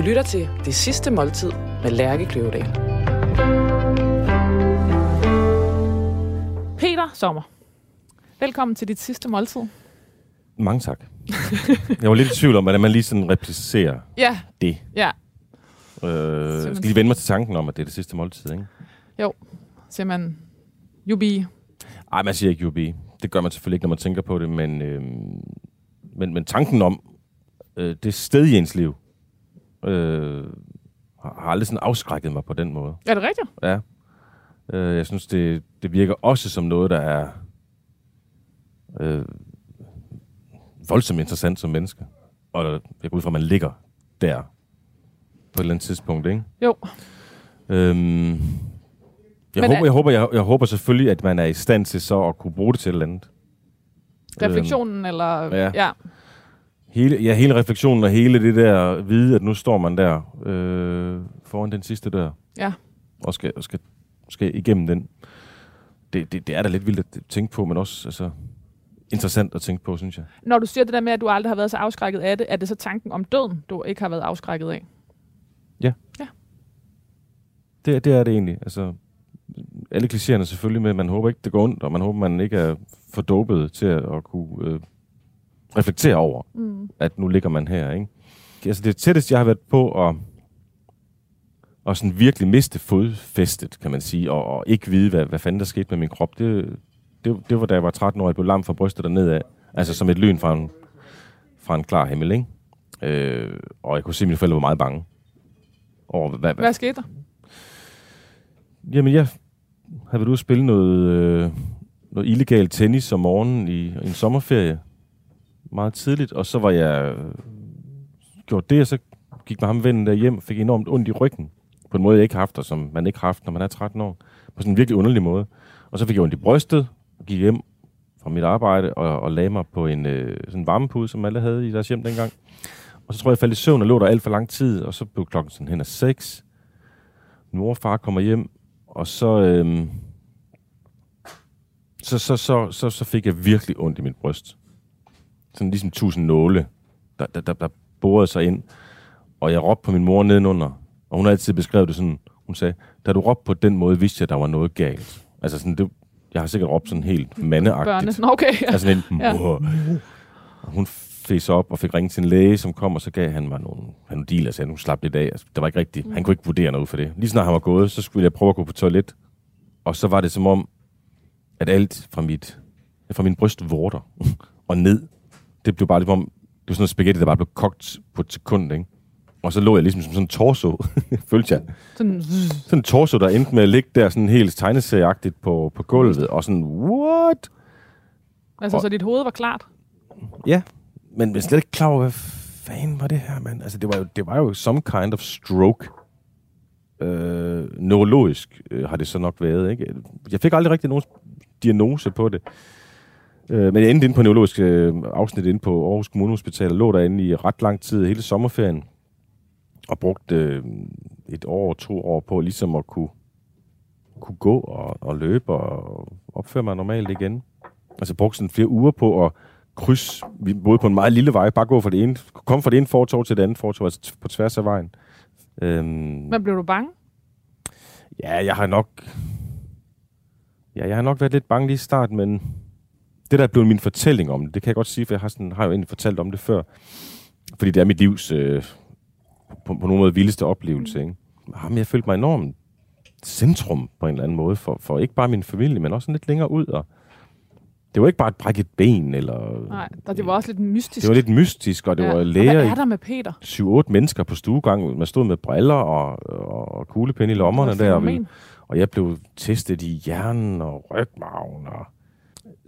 Du lytter til Det Sidste Måltid med Lærke Kløvedal. Peter Sommer, velkommen til dit sidste måltid. Mange tak. Jeg var lidt i tvivl om, hvordan man lige sådan replicerer Ja, det. ja. Øh, skal lige vende mig til tanken om, at det er det sidste måltid, ikke? Jo, siger man, you be. Ej, man siger ikke UB. Det gør man selvfølgelig ikke, når man tænker på det, men, øh, men, men tanken om øh, det sted i ens liv øh, har aldrig sådan afskrækket mig på den måde. Er det rigtigt? Ja. Øh, jeg synes, det, det virker også som noget, der er øh, voldsomt interessant som menneske. Og jeg går ud fra, at man ligger der på et eller andet tidspunkt, ikke? Jo. Øhm, jeg, Men håber, er- jeg, håber, jeg, jeg håber selvfølgelig, at man er i stand til så at kunne bruge det til et eller andet. Refleksionen, eller... Øhm, ja. ja. Hele, ja, hele refleksionen og hele det der vide, at nu står man der øh, foran den sidste dør. Ja. Og skal, og skal, skal igennem den. Det, det, det er da lidt vildt at tænke på, men også altså, interessant at tænke på, synes jeg. Når du siger det der med, at du aldrig har været så afskrækket af det, er det så tanken om døden, du ikke har været afskrækket af? Det, det er det egentlig. Altså, alle klichéerne selvfølgelig med, at man håber ikke, det går ondt, og man håber, man ikke er for dopet til at, at kunne øh, reflektere over, Mm. at nu ligger man her. Ikke? Altså det tætteste, jeg har været på at, at sådan virkelig miste fodfæstet, kan man sige, og, og ikke vide, hvad, hvad fanden der skete med min krop, det, det, det var da jeg var 13 år, jeg blev lam fra brystet og nedad. Altså som et lyn fra en, fra en klar himmel, ikke? Øh, og jeg kunne se, at mine forældre var meget bange over, hvad, hvad, Hvad skete der? Jamen, jeg havde været ude at spille noget, øh, noget illegal tennis om morgenen i, i en sommerferie. Meget tidligt. Og så var jeg øh, gjort det, og så gik med ham vennen der hjem fik enormt ondt i ryggen. På en måde, jeg ikke har haft, og som man ikke har haft, når man er 13 år. På sådan en virkelig underlig måde. Og så fik jeg ondt i brystet, og gik hjem fra mit arbejde og, og lagde mig på en øh, sådan varmepude, som alle havde i deres hjem dengang. Og så tror jeg, jeg faldt i søvn og lå der alt for lang tid, og så blev klokken sådan hen af seks. Min mor og far kommer hjem, og så, øh, så, så, så, så, så fik jeg virkelig ondt i mit bryst. Sådan ligesom tusind nåle, der, der, der, der borede sig ind. Og jeg råbte på min mor nedenunder. Og hun har altid beskrevet det sådan, hun sagde, da du råbte på den måde, vidste jeg, at der var noget galt. Altså sådan, det, jeg har sikkert råbt sådan helt mandeagtigt. Børne. Okay. Ja. Altså sådan en Ja. Og hun fes op og fik ringet til en læge, som kom, og så gav han mig nogle panodiler, og sagde, nu slap lidt af. Altså, det var ikke rigtigt. Mm. Han kunne ikke vurdere noget for det. Lige snart han var gået, så skulle jeg prøve at gå på toilet. Og så var det som om, at alt fra, mit, fra min brystvorter og ned, det blev bare ligesom om, det var sådan noget spaghetti, der bare blev kogt på et sekund, ikke? Og så lå jeg ligesom som sådan en torso, følte jeg. Sådan, Sådan en torso, der endte med at ligge der sådan helt tegneserieagtigt på, på gulvet, og sådan, what? altså, Og- så dit hoved var klart. Ja, men jeg er slet ikke klar over, hvad fanden var det her, mand? Altså, det var jo, det var jo some kind of stroke. Øh, neurologisk øh, har det så nok været, ikke? Jeg fik aldrig rigtig nogen diagnose på det. Øh, men jeg endte inde på neurologisk øh, afsnit inde på Aarhus Kommune Hospital, og lå derinde i ret lang tid, hele sommerferien, og brugte øh, et år, to år på ligesom at kunne, kunne gå og, og løbe og opføre mig normalt igen. Altså brugte sådan flere uger på at kryds, vi boede på en meget lille vej, bare gå fra det ene, komme fra det ene fortov til det andet fortov, altså på tværs af vejen. Øhm, Men blev du bange? ja, jeg har nok, ja, jeg har nok været lidt bange lige i starten, men det der er blevet min fortælling om det, det kan jeg godt sige, for jeg har, sådan, har jo egentlig fortalt om det før, fordi det er mit livs øh, på, på nogen måde vildeste oplevelse. Ikke? Jamen, jeg følte mig enormt centrum på en eller anden måde, for, for ikke bare min familie, men også sådan lidt længere ud, og det var ikke bare et brækket ben, eller... Nej, og det var også lidt mystisk. Det var lidt mystisk, og det ja. var Og læger Hvad i er der med Peter? 7-8 mennesker på stuegang. Man stod med briller og, og, og kuglepen i lommerne Hvad der. er Og, og jeg blev testet i hjernen og rygmarven. Og...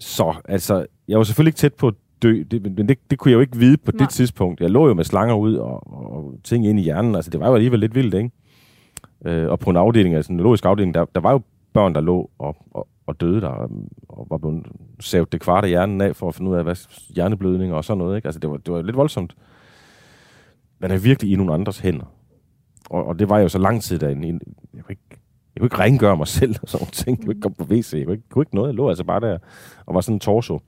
Så, altså, jeg var selvfølgelig ikke tæt på at dø, det, men det, det kunne jeg jo ikke vide på Nej. det tidspunkt. Jeg lå jo med slanger ud og, og ting ind i hjernen. Altså, det var jo alligevel lidt vildt, ikke? Øh, og på en afdeling, altså en neurologisk afdeling, der, der var jo børn, der lå og, og, og døde der, og, og var blevet savet det kvart af hjernen af, for at finde ud af, hvad hjerneblødning og sådan noget, ikke? Altså, det var, det var lidt voldsomt. Man er virkelig i nogle andres hænder. Og, og det var jeg jo så lang tid derinde. Jeg kunne ikke, kunne ikke rengøre mig selv og sådan ting. Jeg kunne ikke komme på WC. Jeg kunne ikke, kunne ikke noget. Jeg lå altså bare der og var sådan en torso,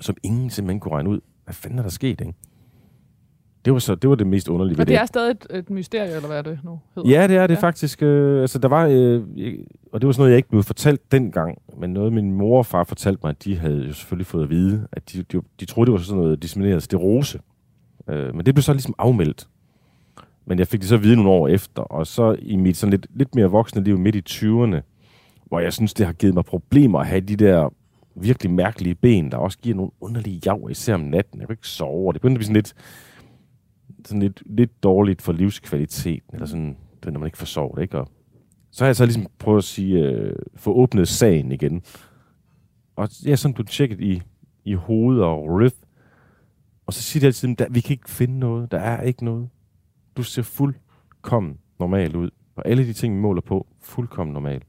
som ingen simpelthen kunne regne ud. Hvad fanden er der sket, ikke? Det var, så, det var det mest underlige ved Og det er stadig et, et mysterie, eller hvad er det nu hedder? Ja, det er det Ja. faktisk. Øh, altså, der var, øh, og det var sådan noget, jeg ikke blev fortalt dengang, men noget min mor og far fortalte mig, at de havde jo selvfølgelig fået at vide, at de, de, de troede, det var sådan noget dissemineret sterose. Øh, men det blev så ligesom afmeldt. Men jeg fik det så at vide nogle år efter, og så i mit sådan lidt, lidt mere voksne liv midt i 20'erne, hvor jeg synes, det har givet mig problemer at have de der virkelig mærkelige ben, der også giver nogle underlige jav, især om natten. Jeg kan ikke sove, og det begyndte at blive sådan lidt, sådan lidt, lidt dårligt for livskvaliteten, eller sådan, det, når man ikke får sovet, ikke? Og så har jeg så ligesom prøvet at sige, øh, få åbnet sagen igen. Og jeg er sådan blevet tjekket i, i hoved og ryth, og så siger de altid, at vi kan ikke finde noget, der er ikke noget. Du ser fuldkommen normal ud. Og alle de ting, vi måler på, fuldkommen normal.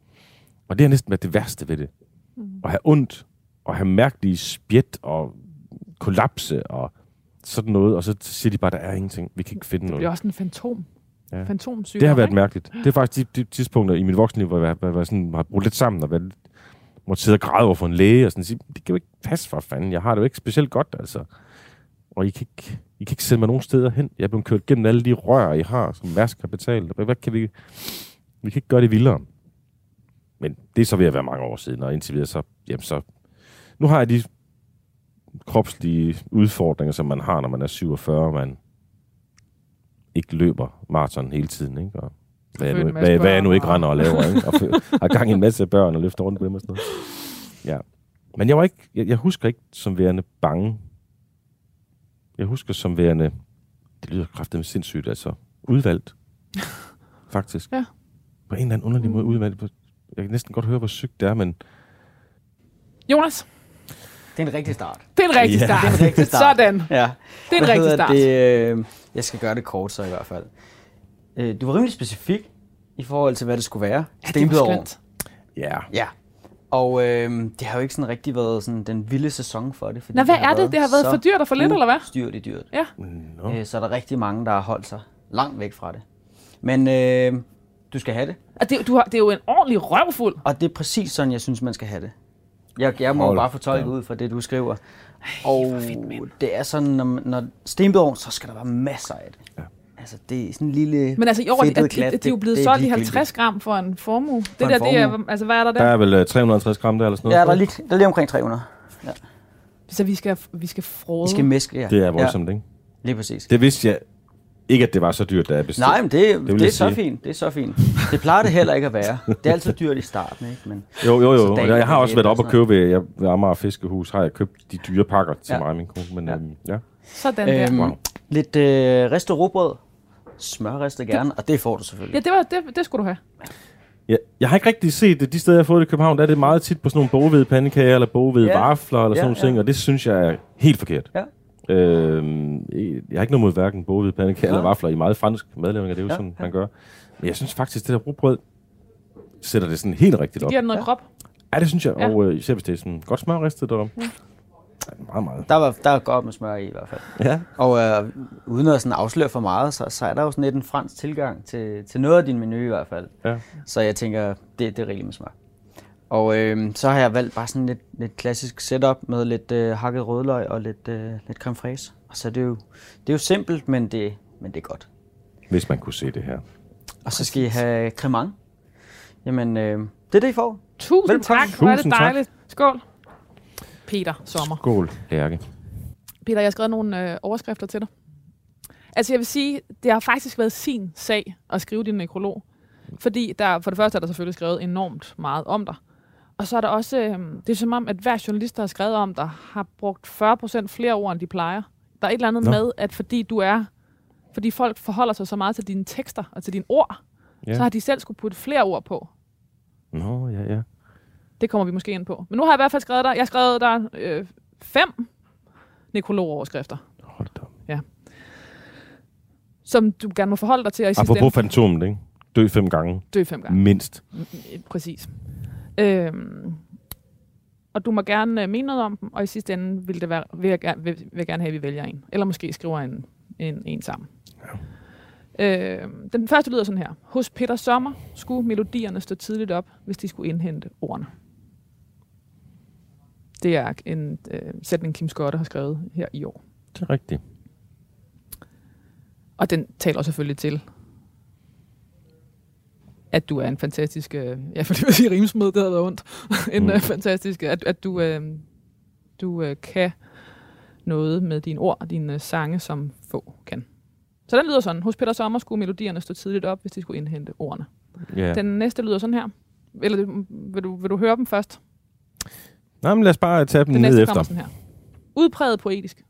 Og det har næsten været det værste ved det. Mm. At have ondt, og have mærkelige spjæt, og kollapse, og sådan noget. Og så siger de bare, der er ingenting. Vi kan ikke finde Det noget. bliver også en fantom. Ja. Fantomsygdom, Det har været ikke? mærkeligt. Det er faktisk de, de tidspunkter i mit voksenliv, hvor jeg, hvor jeg sådan, har brugt lidt sammen og været, måtte sidde og græde over for en læge og sådan sige, det kan jo ikke passe for fanden. Jeg har det jo ikke specielt godt, altså. Og I kan ikke, I kan ikke sende mig nogen steder hen. Jeg er blevet kørt gennem alle de rør, I har, som Mærsk har betalt. Hvad, kan vi... Vi kan ikke gøre det vildere. Men det er så ved at være mange år siden, og indtil videre så... Jamen så nu har jeg de kropslige udfordringer, som man har, når man er 47, og man ikke løber maraton hele tiden, ikke? Og hvad, jeg nu, hvad, hvad jeg nu ikke render og laver, ikke? Og fø- har gang i en masse børn og løfter rundt på dem og sådan noget. Ja. Men jeg var ikke, jeg, jeg husker ikke som værende bange. Jeg husker som værende, det lyder kraftigt sindssygt, altså udvalgt. Faktisk. Ja. På en eller anden underlig måde udvalgt. Jeg kan næsten godt høre, hvor sygt det er, men Jonas, Det er en rigtig start. det er en rigtig Ja, start. det er en rigtig start. Sådan. Ja. Det er en Hvad rigtig start. Det, øh, jeg skal gøre det kort så i hvert fald. Øh, du var rimelig specifik i forhold til, hvad det skulle være. Ja, det er Stenbiderår. skønt. ja. Ja. Og øh, det har jo ikke sådan rigtig været sådan den vilde sæson for det. Fordi Nå, hvad er det? Det har været så for dyrt og for lidt, eller hvad? Styrligt dyrt. Nå. Øh, så er der rigtig mange, der har holdt sig langt væk fra det. Men øh, du skal have det. Og det, du har, det er jo en ordentlig røvfuld. Og det er præcis sådan, jeg synes, man skal have det. Jeg, jeg må Hold bare fortolke da. ud fra det, du skriver. Og det er sådan, når, når stenbedovn, så skal der være masser af det. Ja. Altså, det er sådan en lille Men altså i år, at, klat, de, de er jo det- blevet det solgt i ligegyldigt. 50 gram for en formue. Det en der, det er, formue. altså hvad er der Der der? er vel øh, 350 gram der, eller sådan noget? Ja, der er lige, der er lige omkring 300. Så vi skal, vi skal frode. Vi skal mæske, ja. Det er voldsomt, ja. ikke? Ja, lige præcis. Det vidste jeg ikke, at det var så dyrt, da jeg bestilte. Nej, men det, det, det er så fint. Det er så fint. Det plejer det heller ikke at være. Det er altid dyrt i starten, ikke? Men Jo, jo, jo. Jeg, jeg har også været op og købe ved, jeg, ved Amager Fiskehus, har jeg købt de dyre pakker til Ja. mig og min kone. Men Ja. øhm, ja. Sådan der. øhm, Wow. lidt øh, ristet råbrød. Smørristet gerne, og det får du selvfølgelig. Ja, det, var, det, det skulle du have. Ja, jeg har ikke rigtig set det. De steder, jeg har fået det i København, der er det meget tit på sådan nogle boghvede pandekager, eller boghvede Ja. vafler, eller Ja, sådan nogle ja. ting, og det synes jeg er helt forkert. Ja. Øhm, jeg har ikke noget mod hverken boghvede pandekager eller Ja. vafler i meget fransk madlavning, det er jo Ja, sådan, ja. man gør. Men jeg synes faktisk, det der rugbrød sætter det sådan helt rigtigt Det op. giver den noget Ja. krop. Ja, det synes jeg. Ja. Og øh, især hvis det er sådan godt smørristet og ja. Meget, meget. Der, var, der er godt med smør i i hvert fald. Ja. Og øh, uden at sådan afsløre for meget, så, så er der jo sådan lidt en fransk tilgang til, til noget af din menu i hvert fald. Ja. Så jeg tænker, det, det er rigeligt med smør. Og øh, så har jeg valgt bare sådan lidt, lidt klassisk setup med lidt øh, hakket rødløg og lidt, øh, lidt creme fraise. Og så er det jo, det er jo simpelt, men det, men det er godt. Hvis man kunne se det her. Og så skal I have cremant. Jamen, øh, det er det, I får. Tusind Velbekomme. tak. Hvor er det dejligt. Skål. Peter Sommer. Skål, Lærke. Peter, jeg har skrevet nogle øh, overskrifter til dig. Altså jeg vil sige, det har faktisk været sin sag at skrive din nekrolog. Fordi der, for det første er der selvfølgelig skrevet enormt meget om dig. Og så er der også, øh, det er som om, at hver journalist, der har skrevet om dig, har brugt 40% flere ord, end de plejer. Der er et eller andet Nå. med, at fordi du er, fordi folk forholder sig så meget til dine tekster og til dine ord, Ja. så har de selv skulle putte flere ord på. Nå, ja, ja. Det kommer vi måske ind på. Men nu har jeg i hvert fald skrevet dig, jeg har skrevet dig øh, fem nekrologoverskrifter, Hold da. op. som du gerne må forholde dig til, og i sidste Apropos ende fantomet, ikke? Dø fem gange. dø fem gange. Mindst. Mm, Præcis. Øhm, og du må gerne øh, mene noget om dem, og i sidste ende vil, det være, vil, jeg, gerne- vil, vil jeg gerne have, at vi vælger en. Eller måske skriver en, en, en sammen. Ja. Øhm, den første lyder sådan her. Hos Peter Sommer skulle melodierne stå tidligt op, hvis de skulle indhente ordene. Det er en øh, sætning, Kim Skotte har skrevet her i år. Det er rigtigt. Og den taler selvfølgelig til, at du er en fantastisk, øh, jeg får lige vil sige rimsmed, det havde været ondt, en Mm. mm. fantastisk, at, at du, øh, du øh, kan noget med dine ord og dine sange, som få kan. Så den lyder sådan. Hos Peter Sommer skulle melodierne stå tidligt op, hvis de skulle indhente ordene. Ja. Ja. Den næste lyder sådan her. Eller det- vil du, vil du høre dem først? Nej, men lad os bare tage dem Den ned næste efter. sådan her. Udpræget poetisk.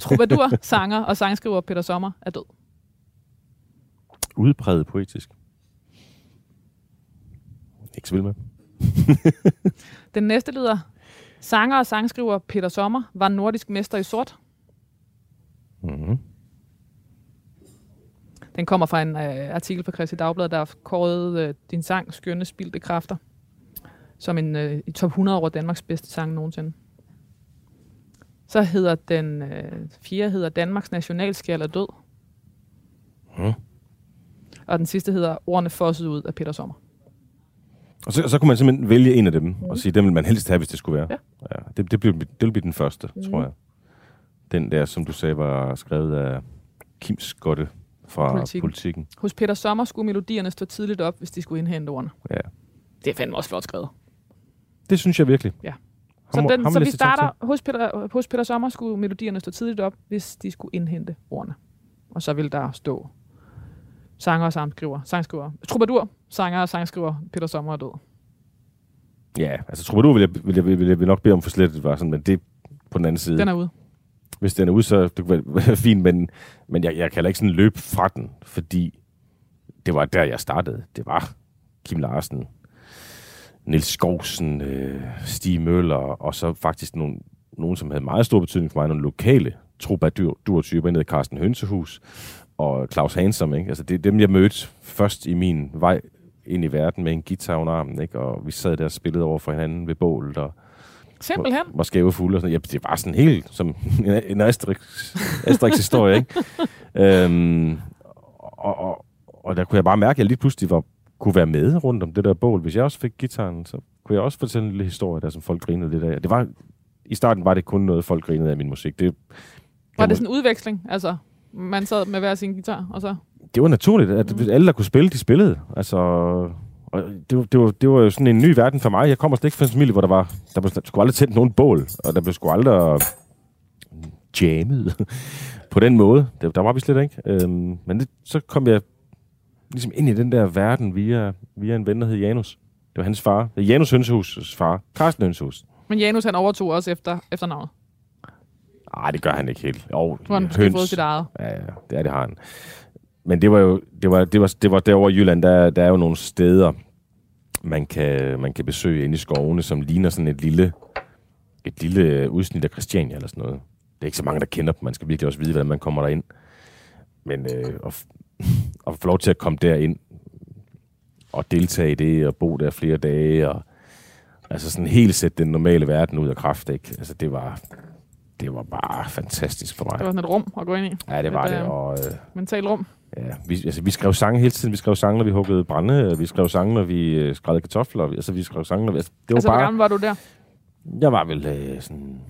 Troubadour, sanger og sangskriver Peter Sommer er død. Udpræget poetisk. Ikke så vild med. Den næste lyder, sanger og sangskriver Peter Sommer var nordisk mester i sort. Mm-hmm. Den kommer fra en øh, artikel fra Christi Dagblad, der har kåret øh, din sang Skønne Spildte Kræfter som en øh, i top 100 over Danmarks bedste sang nogensinde. Så hedder den øh, fjerde hedder Danmarks nationalskjald er død. Mm. Og den sidste hedder Ordene fosset ud af Peter Sommer. Og så, så kunne man simpelthen vælge en af dem, mm. og sige, den vil man helst have, hvis det skulle være. Ja. ja det, det, blev, det vil blive den første, mm. Tror jeg. Den der, som du sagde, var skrevet af Kim Skotte fra Politikken. Politikken. Politikken. Hos Peter Sommer skulle melodierne stå tidligt op, hvis de skulle indhente ordene. Ja. Det er fandme også flot skrevet. Det synes jeg virkelig. Ja. Ham, Så, den, ham så vi starter hos Peter, hos Peter Sommer skulle melodierne stå tidligt op, hvis de skulle indhente ordene. Og så vil der stå sanger og sangskriver, sangskriver, troubadour, sanger og sangskriver, Peter Sommer er død. Ja, altså Troubadour vil jeg, vil jeg, vil jeg, vil nok bede om for slet, var sådan, men det på den anden side. Den er ude. Hvis den er ude, så det kunne være fint, men, men jeg, jeg kan heller ikke sådan løbe fra den, fordi det var der, jeg startede. Det var Kim Larsen, Niels Skovsen, øh, Stig Møller, og så faktisk nogle, nogen, som havde meget stor betydning for mig, nogle lokale troubadour-typer, i Carsten Hønsehus og Claus Hansom. Ikke? Altså, det er dem, jeg mødte først i min vej ind i verden med en guitar under armen, ikke? og vi sad der og spillede over for hinanden ved bålet, og Simpelthen. var skæve fulde og sådan Ja, det var sådan helt som en, en Asterix, Asterix historie, ikke? øhm, og, og, og, der kunne jeg bare mærke, at jeg lige pludselig var, kunne være med rundt om det der bål. Hvis jeg også fik gitaren, så kunne jeg også fortælle en lille historie, der som folk grinede lidt af. Det var, I starten var det kun noget, folk grinede af min musik. Det, Var det sådan en udveksling? Altså, man sad med hver sin guitar, og så... det var naturligt, at mm. alle, der kunne spille, de spillede. Altså, og det, var, det, var, det var jo sådan en ny verden for mig. Jeg kommer slet ikke fra en familie, hvor der var, der, blev, der skulle aldrig tændt nogen bål, og der blev sgu aldrig jammet på den måde. Der, der var vi slet ikke. Øhm, men det, så kom jeg ligesom ind i den der verden via, via en ven, der hed Janus. Det var hans far. Det er Janus Hønsehus' far. Carsten Hønsehus. Men Janus, han overtog også efter, efter navnet. Nej, det gør han ikke helt. Jo, Nu har han fået sit eget. Ja, ja, det er det har han. Men det var jo det var, det var, det var derovre i Jylland, der, der er jo nogle steder, man kan, man kan besøge inde i skovene, som ligner sådan et lille, et lille udsnit af Christiania eller sådan noget. Det er ikke så mange, der kender dem. Man skal virkelig også vide, hvordan man kommer derind. Men øh, at, at få lov til at komme derind og deltage i det, og bo der flere dage, og altså sådan helt sætte den normale verden ud af kraft, ikke? Altså det var, det var bare fantastisk for mig. Det var sådan et rum at gå ind i. Ja, det var Et, det, øh, og øh, Mental rum. ja, vi, altså, vi skrev sange hele tiden. Vi skrev sange, når vi huggede brænde. Vi skrev sange, når vi øh, skrædede kartofler. Altså, vi skrev sange, når vi... Altså, det var Altså, hvor bare... gammel var du der? Jeg var vel øh, sådan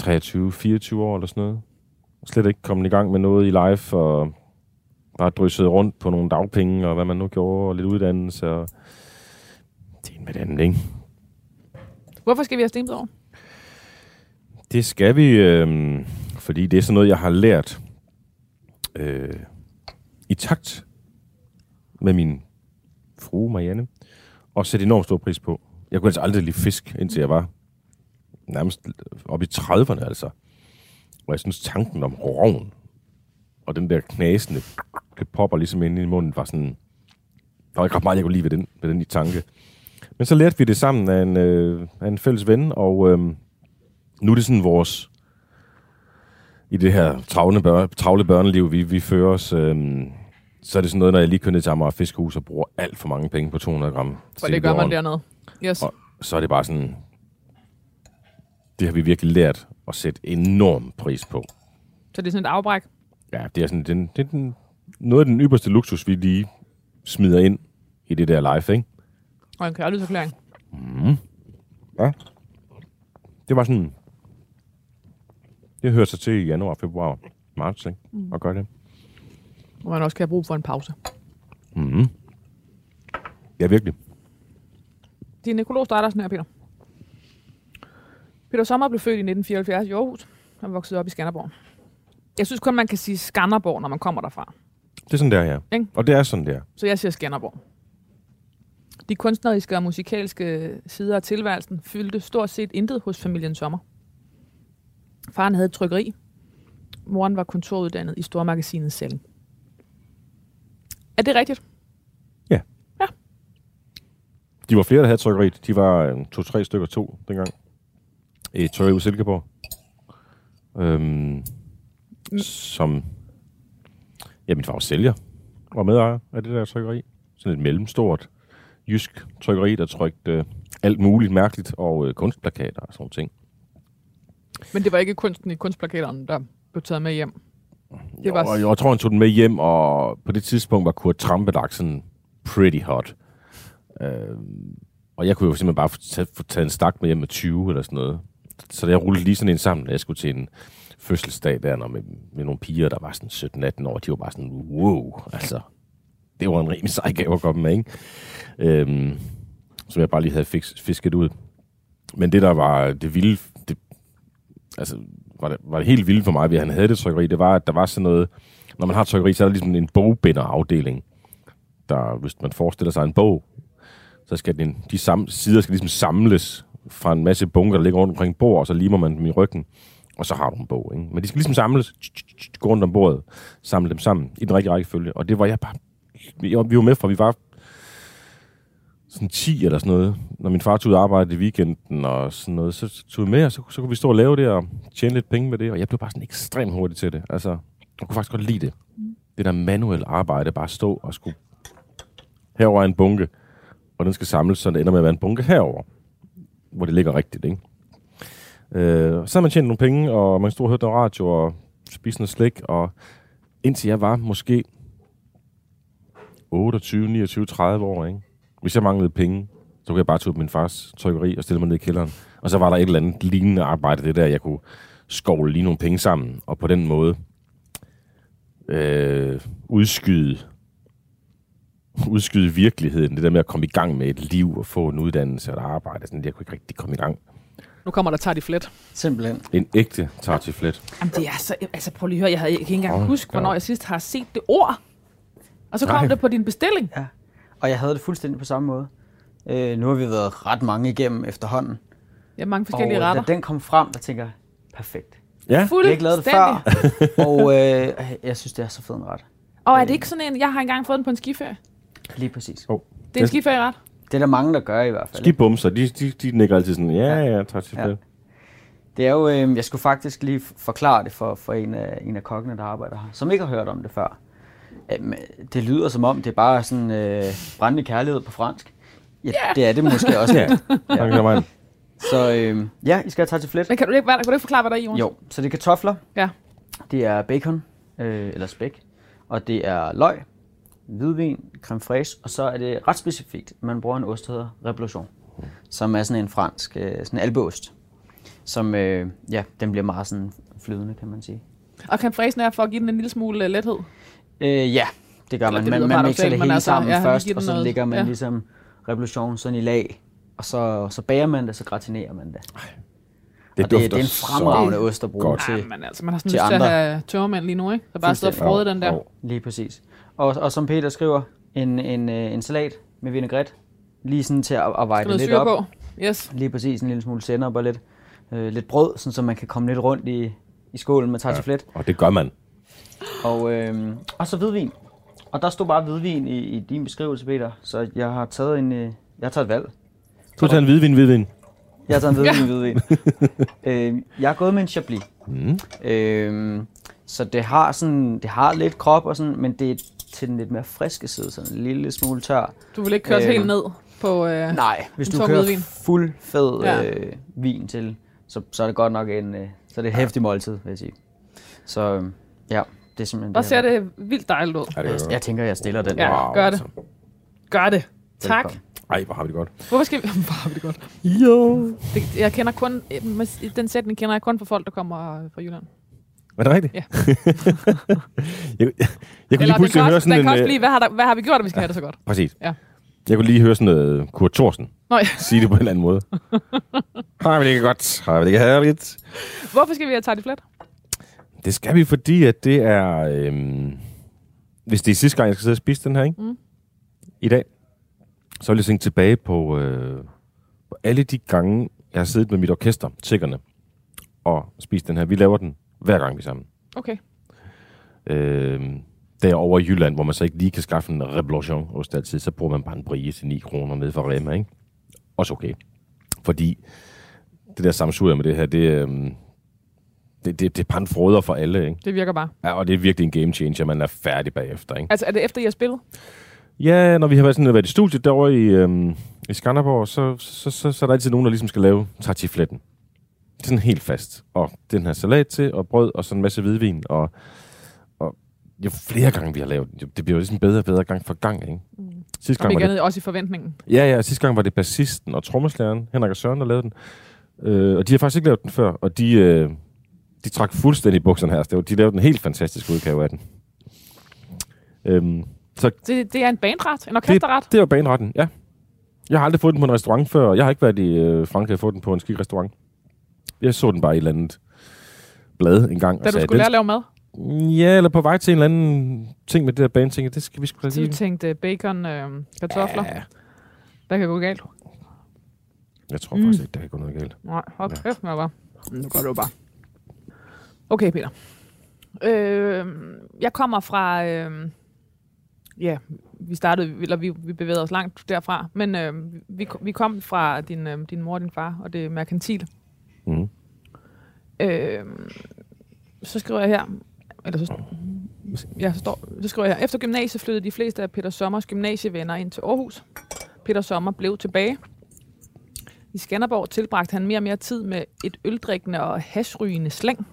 23-24 år eller sådan noget. Slet ikke kommet i gang med noget i live, og bare drysset rundt på nogle dagpenge, og hvad man nu gjorde, og lidt uddannelse, og det er med det andet, ikke? Hvorfor skal vi have stemt over? Det skal vi, øh, fordi det er sådan noget, jeg har lært øh, i takt med min frue Marianne, og sætte enormt stor pris på. Jeg kunne altså aldrig lide fisk, indtil jeg var nærmest oppe i 30'erne, altså. Og jeg synes, tanken om roven og den der knasende, popper ligesom ind i munden, var sådan... Der var ikke ret meget, jeg kunne lide ved den, ved den i tanke. Men så lærte vi det sammen af en, øh, af en fælles ven, og øh, nu er det sådan vores... I det her travle, bør, travle børneliv, vi, vi fører os... Øh, så er det sådan noget, når jeg lige kører ned til Amager Fiskehus og bruger alt for mange penge på 200 gram. For det gør man dernede. Yes. Og så er det bare sådan... Det har vi virkelig lært at sætte enorm pris på. Så det er sådan et afbræk. Ja, det er sådan den, det er den, noget af den ypperste luksus, vi lige smider ind i det der live, ikke? Og en kærlighedserklæring. Mm. Ja. Det var sådan... Det hørte sig til i januar og februar. marts, ikke? Mm. Og gøre det. Hvor man også kan have brug for en pause. Mm. Ja, virkelig. Din nekrolog starter sådan her, Peter. Peter Sommer blev født i 1974 i Aarhus. Han voksede op i Skanderborg. Jeg synes kun, man kan sige Skanderborg, når man kommer derfra. Det er sådan der, ja. Ikke? Og det er sådan der. Så jeg siger Skanderborg. De kunstneriske og musikalske sider af tilværelsen fyldte stort set intet hos familien Sommer. Faren havde et trykkeri. Moren var kontoruddannet i stormagasinet Selling. Er det rigtigt? De var flere, der havde trykkeriet. De var øh, to-tre stykker to dengang. I ude i Silkeborg. Øhm, som... Ja, min far var sælger. Var medejer af det der trykkeri. Sådan et mellemstort jysk trykkeri, der trykte øh, alt muligt mærkeligt og øh, kunstplakater og sådan ting. Men det var ikke kunsten i kunstplakaterne, der blev taget med hjem. Det Jo, var og jeg tror, han tog den med hjem, og på det tidspunkt var Kurt Trampedach sådan pretty hot. Øhm, og jeg kunne jo simpelthen bare få taget, få taget en stak med hjem med 20 eller sådan noget. Så jeg rullede lige sådan en sammen, da jeg skulle til en fødselsdag der, når med, med nogle piger, der var sådan 17-18 år. De var bare sådan, wow, altså. Det var en rimelig sej gave at komme med, ikke? Øhm, som jeg bare lige havde fix, fisket ud. Men det, der var det vilde, det, altså, var det, var det helt vildt for mig, at han havde det trykkeri, det var, at der var sådan noget, når man har trykkeri, så er der ligesom en bogbinderafdeling. Der, hvis man forestiller sig en bog, så skal den, de samme, sider skal ligesom samles fra en masse bunker, der ligger rundt omkring bord, og så limer man dem i ryggen, og så har du en bog. Ikke? Men de skal ligesom samles, gå rundt om bordet, samle dem sammen i den rigtige rækkefølge. Og det var jeg bare... Vi var, vi var med fra, vi var sådan 10 eller sådan noget. Når min far tog ud og arbejde i weekenden og sådan noget, så tog vi med, og så, så kunne vi stå og lave det og tjene lidt penge med det. Og jeg blev bare sådan ekstremt hurtig til det. Altså, jeg kunne faktisk godt lide det. Det der manuelle arbejde, bare stå og skulle herover er en bunke, og den skal samles, så det ender med at være en bunke herover, hvor det ligger rigtigt, ikke? Øh, så har man tjent nogle penge, og man stod og hørte noget radio, og spiste noget slik, og indtil jeg var måske 28, 29, 30 år, ikke? Hvis jeg manglede penge, så kunne jeg bare tage ud min fars trykkeri og stille mig ned i kælderen. Og så var der et eller andet lignende arbejde, det der, jeg kunne skovle lige nogle penge sammen, og på den måde øh, udskyde udskyde virkeligheden, det der med at komme i gang med et liv og få en uddannelse og et arbejde, sådan, jeg kunne ikke rigtig komme i gang. Nu kommer der tager de flet. Simpelthen. En ægte tartiflet. Jamen, det er så... Altså, prøv lige at høre. Jeg, havde, jeg kan ikke engang Hold huske, hvornår op. jeg sidst har set det ord. Og så kom Nej. det på din bestilling. Ja. Og jeg havde det fuldstændig på samme måde. Øh, nu har vi været ret mange igennem efterhånden. Ja, mange forskellige og retter. da den kom frem, der tænker jeg, perfekt. Ja, Jeg har ikke lavet det før, og øh, jeg synes, det er så fed en ret. Og er det ikke sådan en... Jeg har engang fået den på en skiferie. Lige præcis. oh. Det er en skiferieret. Det er der mange, der gør i hvert fald. Skibumser, de, de, de nikker altid sådan, ja, ja, tartiflet. Ja. Det er jo, øh, jeg skulle faktisk lige forklare det for, for en, af, en af kokkene, der arbejder her, som ikke har hørt om det før. Øhm, det lyder som om, det er bare sådan øh, brændende kærlighed på fransk. Ja, Ja. det er det måske også. Ja, tak have. Så øh, ja, I skal have til flet. Men kan du ikke, hvad, kan du ikke forklare, hvad der er i, Jonas? Jo, så det er kartofler, Ja. det er bacon, øh, eller spæk, og det er løg, hvidvin, creme fraiche, og så er det ret specifikt. Man bruger en ost, der hedder Revolution, som er sådan en fransk, øh, sådan en albeost, som, øh, ja, den bliver meget sådan flydende, kan man sige. Og creme fraisen er for at give den en lille smule øh, lethed. Øh, ja, det gør Eller man. det man, man mixer det hele altså, sammen ja, først, og så noget- lægger man ja. ligesom revolution sådan i lag, og så, så bager man det, så gratinerer man det. Det og det, det er dufter en fremragende ost at bruge godt. til. Ja, men altså, man har sådan lyst til at have tørmænd lige nu, ikke? Der bare står og frode den der. Lige præcis. Og, og som Peter skriver, en, en, øh, en salat med vinaigrette, lige sådan til at, at veje det lidt op. på. Yes. Lige præcis, en lille smule sennep og lidt, øh, lidt brød, sådan, så man kan komme lidt rundt i, i skålen med tartiflet. Og det gør man. Og, øh, og så hvidvin. Og der stod bare hvidvin i, i din beskrivelse, Peter. Så jeg har taget en, øh, jeg har taget et valg. Du tager en hvidvin, hvidvin. Jeg har taget en hvidvin, Ja. hvidvin. øh, jeg er gået med en Chablis. Mm. Øh, så det har sådan, det har lidt krop og sådan, men det er til den lidt mere friske side, sådan en lille smule tør. Du vil ikke køre øh, Øhm, helt ned på... Øh, Nej, hvis En du kører hvidvin. fuld fed Ja. øh, vin til, så, så er det godt nok en, øh, så er det et hæftigt måltid, vil jeg sige. Så øh, ja, det er simpelthen der det. ser her. det vildt dejligt ud. Ja, det Jeg, jeg tænker, jeg stiller den. Ja. Wow, gør det. altså. Gør det. Tak. Velkommen. Ej, hvor har vi det godt. Hvorfor skal vi... Hvor har vi det godt. Jo. Det, jeg kender kun... Den sætning kender jeg kun fra folk, der kommer fra Jylland. Var det rigtigt? Ja. jeg, jeg, jeg kunne lige Eller den pludselig høre sådan den en... kan også øh, blive, hvad har, der, hvad har vi gjort, at vi skal have det så godt? Præcis. Ja. Jeg kunne lige høre sådan noget Kurt Thorsen Nå, ja. sige det på en eller anden måde. Har vi det ikke godt? Har vi det ikke herligt? Hvorfor skal vi have tartiflet? Det skal vi, fordi at det er... Øhm, hvis det er sidste gang, jeg skal sidde og spise den her, ikke? Mm. I dag, så vil jeg tænke tilbage på, øh, på alle de gange, jeg har siddet med mit orkester, Tiggerne, og spist den her. Vi laver den hver gang, vi er sammen. Okay. Øh, derovre i Jylland, hvor man så ikke lige kan skaffe en revolution hos altid, så bruger man bare en brie til 9 kroner nede fra Rema, ikke? Også okay. Fordi det der samsurium med det her, det, øh, det, det, det er pandfroder for alle, ikke? Det virker bare. Ja, og det er virkelig en game changer, man er færdig bagefter, ikke? Altså, er det efter, I har spillet? Ja, når vi har været, sådan, været i studiet derovre i, øhm, i Skanderborg, så, så, så, så er der altid nogen, der ligesom skal lave tartifletten. Det er sådan helt fast. Og den her salat til, og brød, og sådan en masse hvidvin. Og, og jo flere gange vi har lavet den, jo, det bliver jo ligesom bedre og bedre gang for gang, ikke? Mm. Sidste gang var ikke det, også i forventningen. ja, ja, sidste gang var det bassisten og trommeslageren, Henrik og Søren, der lavede den. Øh, og de har faktisk ikke lavet den før, og de, øh, de trak fuldstændig bukserne her. Det var- De lavede en helt fantastisk udgave af den. Øhm, så Det, det er en bandret, en orkesterret. det var baneretten, ja. Jeg har aldrig fået den på en restaurant før. Jeg har ikke været i øh, Frankrig og fået den på en skidt restaurant. Jeg så den bare i et eller andet blad en gang. Da du skulle lære at lave mad. lave... Ja, eller på vej til en eller anden ting med det der bane, tænkte det skal vi da Så du lige... tænkte bacon, øh, kartofler. Ja, Hvad kan gå galt? jeg tror Mm. faktisk ikke, der kan gå noget galt. Nej, hold kæft med bare. Nu gør du bare. Okay, Peter. Øh, jeg kommer fra... Øh, ja, vi startede, eller vi, vi bevægede os langt derfra, men øh, vi, vi kom fra din, øh, din mor og din far, og det er merkantil. Mm. Øh, så skriver jeg her, eller så, ja, så, står, så skriver jeg her, efter gymnasiet flyttede de fleste af Peter Sommers gymnasievenner ind til Aarhus. Peter Sommer blev tilbage. I Skanderborg tilbragte han mere og mere tid med et øldrikkende og hasrygende slæng.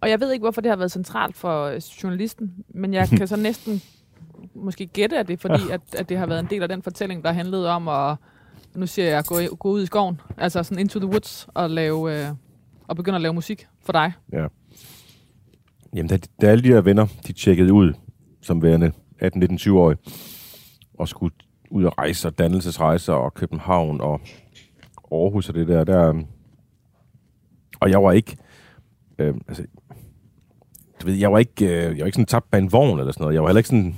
Og jeg ved ikke, hvorfor det har været centralt for øh, journalisten, men jeg kan så næsten måske gætte, at det fordi, at, at det har været en del af den fortælling, der handlede om at, nu siger jeg, gå, gå ud i skoven, altså sådan into the woods, og, lave, øh, og begynde at lave musik for dig. Ja. Jamen, da, da alle de her venner, de tjekkede ud som værende 18-19-20-årige, og skulle ud og rejse og dannelsesrejser og København og Aarhus og det der, der øhm, og jeg var ikke, øh, altså, du ved, jeg var ikke, øh, jeg var ikke sådan tabt bag en vogn eller sådan noget. Jeg var heller ikke sådan,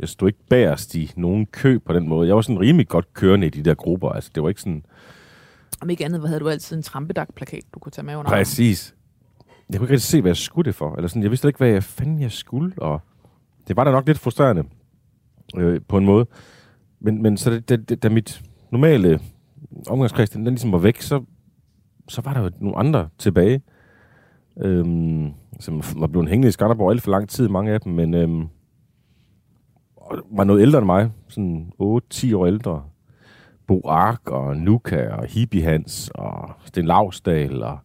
jeg stod ikke bagerst i nogen kø på den måde. Jeg var sådan rimelig godt kørende i de der grupper. Altså, det var ikke sådan, Om ikke andet, havde du altid en trampedak-plakat, du kunne tage med under. Præcis. Jeg kunne ikke rigtig se, hvad jeg skulle det for. Eller sådan, jeg vidste ikke, hvad jeg fanden jeg skulle. Og det var da nok lidt frustrerende øh, på en måde. Men, men så da, da, da mit normale omgangskreds, den, den ligesom var væk, så, så var der jo nogle andre tilbage, øhm, som var blevet hængende i Skanderborg alt for lang tid, mange af dem, men øhm, var noget ældre end mig, sådan 8-10 år ældre. Bo Ark og Nuka og Hippie Hans og Sten Lausdal og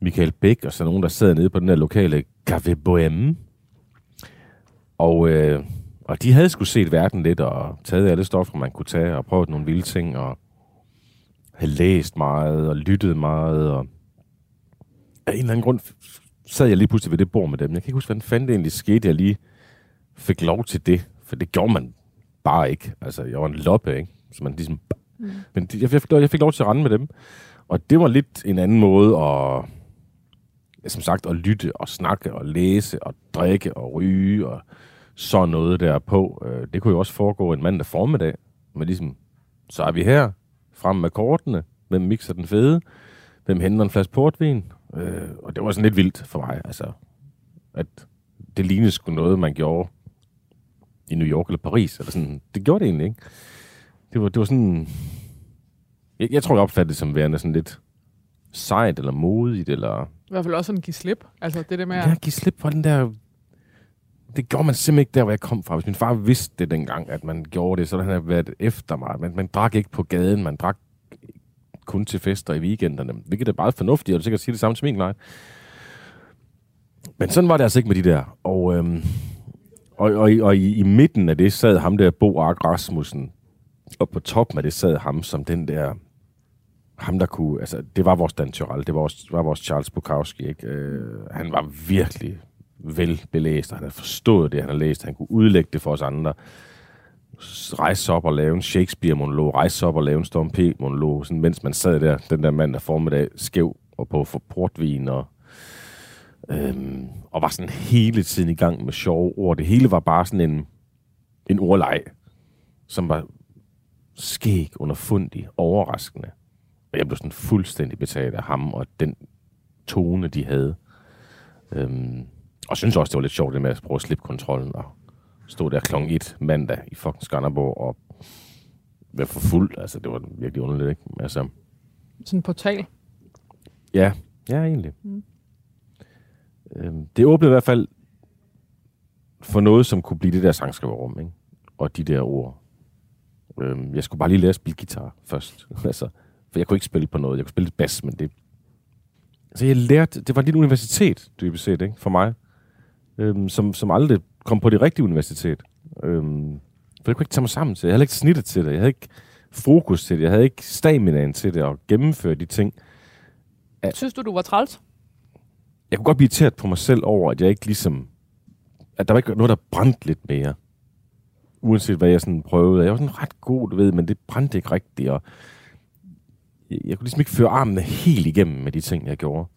Michael Bæk og sådan nogen, der sad nede på den der lokale Café Bohème. Og, øh, og de havde sgu set verden lidt og taget alle stoffer, man kunne tage og prøvet nogle vilde ting og havde læst meget og lyttet meget. Og af en eller anden grund sad jeg lige pludselig ved det bord med dem. Jeg kan ikke huske, hvordan fanden det egentlig skete, jeg lige fik lov til det. For det gjorde man bare ikke. Altså, jeg var en loppe, ikke? Så man ligesom... Mm. Men jeg, fik, jeg fik lov til at rende med dem. Og det var lidt en anden måde at, som sagt, at lytte og snakke og læse og drikke og ryge og sådan noget der på. Øh, Det kunne jo også foregå en mandag formiddag. Men ligesom, så er vi her, frem med kortene, hvem mixer den fede, hvem henter en flaske portvin. Øh, Og det var sådan lidt vildt for mig, altså, at det lignede sgu noget, man gjorde i New York eller Paris. Eller sådan. Det gjorde det egentlig ikke. Det var, det var sådan... Jeg, jeg tror, jeg opfattede det som værende sådan lidt sejt eller modigt, eller... I hvert fald også sådan give slip. Altså det der med, Ja, at give slip på den der... Det gjorde man simpelthen ikke der, hvor jeg kom fra. Hvis min far vidste det dengang, at man gjorde det, så havde han været efter mig. Man, man drak ikke på gaden, man drak kun til fester i weekenderne. Hvilket er meget fornuftigt, og du sikkert sige det samme til min lejr. Men sådan var det altså ikke med de der. Og, øhm, og, og, i- og i, i midten af det sad ham der Bo Ark Rasmussen, og på toppen af det sad ham som den der ham, der kunne... Altså, det var vores Dan Tyrell, det var vores, var vores Charles Bukowski, ikke? Øh, han var virkelig velbelæst, og han havde forstået det, han havde læst. Han kunne udlægge det for os andre. Rejse op og lave en Shakespeare-monolog, rejse op og lave en Storm P-monolog, sådan, mens man sad der, den der mand der formiddag, skæv og på for portvin og øhm, og var sådan hele tiden i gang med sjove ord. Det hele var bare sådan en, en ordleg, som var skæg, underfundig, overraskende. Og jeg blev sådan fuldstændig betaget af ham og den tone, de havde. Øhm, og synes også, det var lidt sjovt det med at prøve at slippe kontrollen og stå der kl. 1 mandag i fucking Skanderborg og være for fuld. Altså, det var virkelig underligt, ikke? Altså, Sådan en portal. ja, ja, egentlig. Mm. Øhm, det åbnede i hvert fald for noget, som kunne blive det der sangskriverrum, ikke? Og de der ord. Øhm, jeg skulle bare lige lære at spille guitar først. altså, for jeg kunne ikke spille på noget. Jeg kunne spille lidt bas, men det... Så jeg lærte... Det var lidt universitet, dybest set, ikke? For mig. Øhm, som, som aldrig kom på det rigtige universitet. Øhm, for jeg kunne ikke tage mig sammen til det. Jeg havde ikke snittet til det. Jeg havde ikke fokus til det. Jeg havde ikke staminaen til det og gennemføre de ting. Synes du, du var træls? Jeg kunne godt blive irriteret på mig selv over, at jeg ikke ligesom... At der var ikke noget, der brændte lidt mere. Uanset hvad jeg sådan prøvede. Jeg var sådan ret god, du ved, men det brændte ikke rigtigt. Og jeg, jeg kunne ligesom ikke føre armene helt igennem med de ting, jeg gjorde.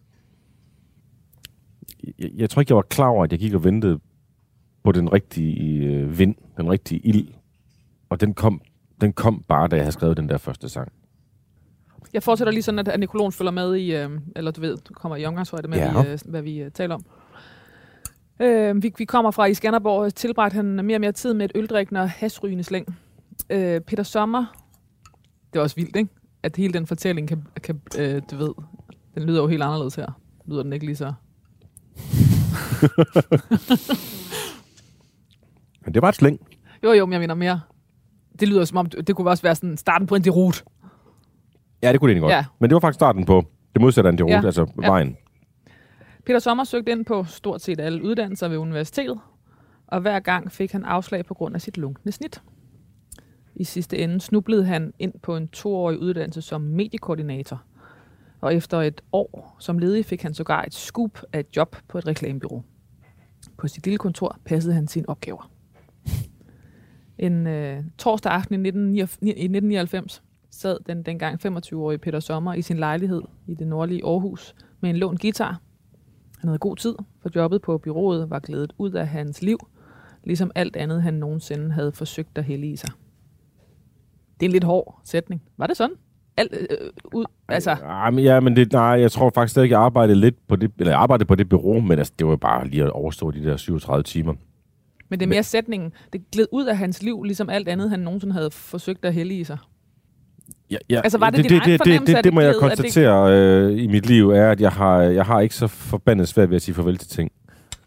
Jeg, jeg tror ikke, jeg var klar over, at jeg gik og ventede på den rigtige øh, vind, den rigtige ild. Og den kom, den kom bare, da jeg havde skrevet den der første sang. Jeg fortsætter lige sådan, at Nikolon følger med i, øh, eller du ved, du kommer i omgangshøjde med, Ja. i, øh, hvad vi øh, taler om. Øh, vi, vi kommer fra i Skanderborg, tilbragte han mere og mere tid med et øldrikkende og hasrygende slæng. Øh, Peter Sommer, det er også vildt, ikke? At hele den fortælling kan, kan øh, du ved, den lyder jo helt anderledes her. Lyder den ikke lige så? Men det var et slæng. Jo, jo, men jeg mener mere. Det lyder som om, det kunne også være sådan starten på en derut. Ja, det kunne det egentlig godt. Ja. Men det var faktisk starten på det modsatte af Ja. altså Ja. vejen. Peter Sommer søgte ind på stort set alle uddannelser ved universitetet, og hver gang fik han afslag på grund af sit lunkne snit. I sidste ende snublede han ind på en toårig uddannelse som mediekoordinator, og efter et år som ledig fik han sågar et scoop af et job på et reklamebureau. På sit lille kontor passede han sine opgaver. En øh, torsdag aften i 1999 i 1999 sad den dengang 25-årige Peter Sommer i sin lejlighed i det nordlige Aarhus med en lånt guitar han havde god tid, for jobbet på byrået var glædet ud af hans liv, ligesom alt andet, han nogensinde havde forsøgt at hælde i sig. Det er en lidt hård sætning. Var det sådan? Alt, øh, ud, altså, Ja, men, ja, men det, nej, jeg tror faktisk stadig, jeg arbejdede lidt på det, eller arbejdede på det bureau, men altså, det var bare lige at overstå de der 37 timer. men det er mere sætningen. Det gled ud af hans liv, ligesom alt andet, han nogensinde havde forsøgt at hælde i sig. Ja, ja, Altså, var det det, din det, det, det, det, det må jeg at det- konstatere øh, i mit liv, er, at jeg har, jeg har ikke så forbandet svært ved at sige farvel til ting.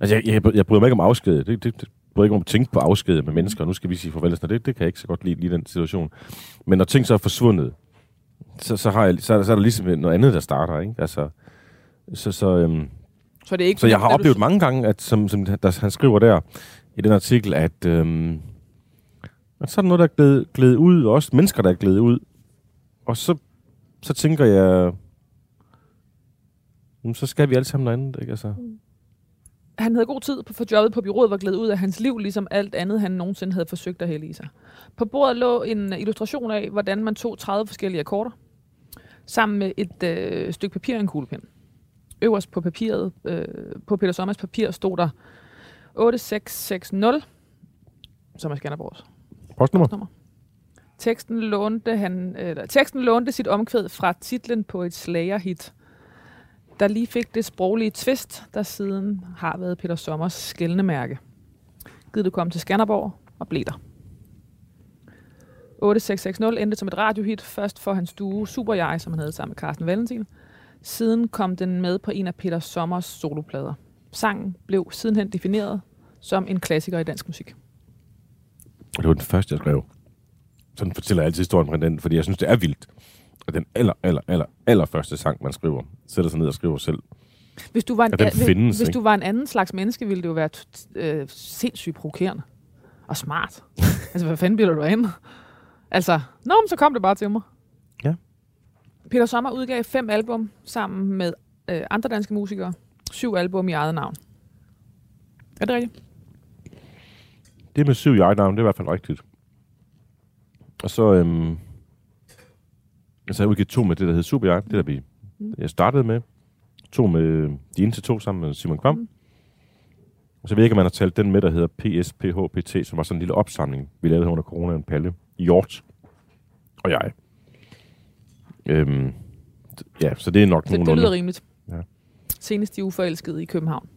Altså, jeg, jeg, jeg bryder mig ikke om afsked. Det, det, det bryder ikke om at tænke på afsked med mennesker. Nu skal vi sige farvel. Så det, det kan jeg ikke så godt lide, lige den situation. Men når ting så er forsvundet, så, så, har jeg, så, er der, så er der ligesom noget andet, der starter. Ikke? Altså, så, så, øhm, Så, det er ikke så jeg har da du- oplevet mange gange, at som, som der, han skriver der i den artikel, at, øhm, at så er der noget, der er glædet, glædet ud, og også mennesker, der er glædet ud. Og så, så tænker jeg, jamen, så skal vi alle sammen noget andet. Ikke? Altså, Han havde god tid på- for jobbet på byrået var glædet ud af hans liv, ligesom alt andet, han nogensinde havde forsøgt at hælde i sig. På bordet lå en illustration af, hvordan man tog 30 forskellige akkorder, sammen med et øh, stykke papir og en kuglepen. Øverst på papiret, øh, på Peter Sommers papir, stod der 8660, som er Skanderborgs postnummer? postnummer. Teksten lånte, han, eller, teksten lånte sit omkvæd fra titlen på et slagerhit, der lige fik det sproglige twist, der siden har været Peter Sommers skældende mærke. Gid du kom til Skanderborg og blev der. 8660 endte som et radiohit, først for hans duo Super Jeg, som han havde sammen med Carsten Valentin. Siden kom den med på en af Peter Sommers soloplader. Sangen blev sidenhen defineret som en klassiker i dansk musik. Det var den første, jeg skrev. Sådan fortæller jeg altid historien fra den, fordi jeg synes, det er vildt. Og den aller, aller, aller, aller første sang, man skriver, sætter sig ned og skriver selv. Hvis du var en, Ja, den hvis, findes, hvis ikke? du var en anden slags menneske, ville det jo være øh, sindssygt provokerende. Og smart. altså, hvad fanden bliver du derinde? Altså, nå, men så kom det bare til mig. Peter Sommer udgav fem album sammen med øh, andre danske musikere. Syv album i eget navn. Er det rigtigt? Det med syv i eget navn, det er i hvert fald rigtigt. Og så, øhm, altså jeg udgivet to med det, der hed Super Jeg, det der vi, jeg startede med. To med de ene til to sammen med Simon Kvam. Mm. Og så ved jeg ikke, om man har talt den med, der hedder PSPHPT, som var sådan en lille opsamling, vi lavede under corona, en palle. Hjort og jeg. Øhm, ja, så det er nok Det, det lyder rimeligt. Ja. Senest de uforelskede i København.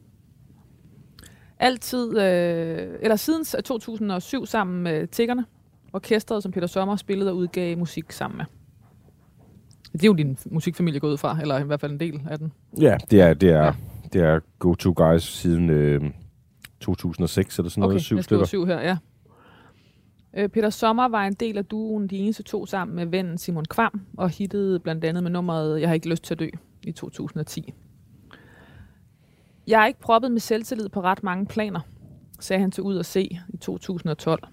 Altid, øh, eller siden 2007 sammen med Tiggerne, orkestret, som Peter Sommer spillede og udgav musik sammen med. Det er jo din musikfamilie gået ud fra, eller i hvert fald en del af den. Ja, det er, det er, Ja. det er Go-To Guys siden øh, 2006 eller sådan Okay, noget, syv stykker. syv her, ja. Øh, Peter Sommer var en del af duoen De Eneste To sammen med vennen Simon Kvam, og hittede blandt andet med nummeret Jeg har ikke lyst til at dø i 2010. Jeg er ikke proppet med selvtillid på ret mange planer, sagde han til Ud at se i 2012.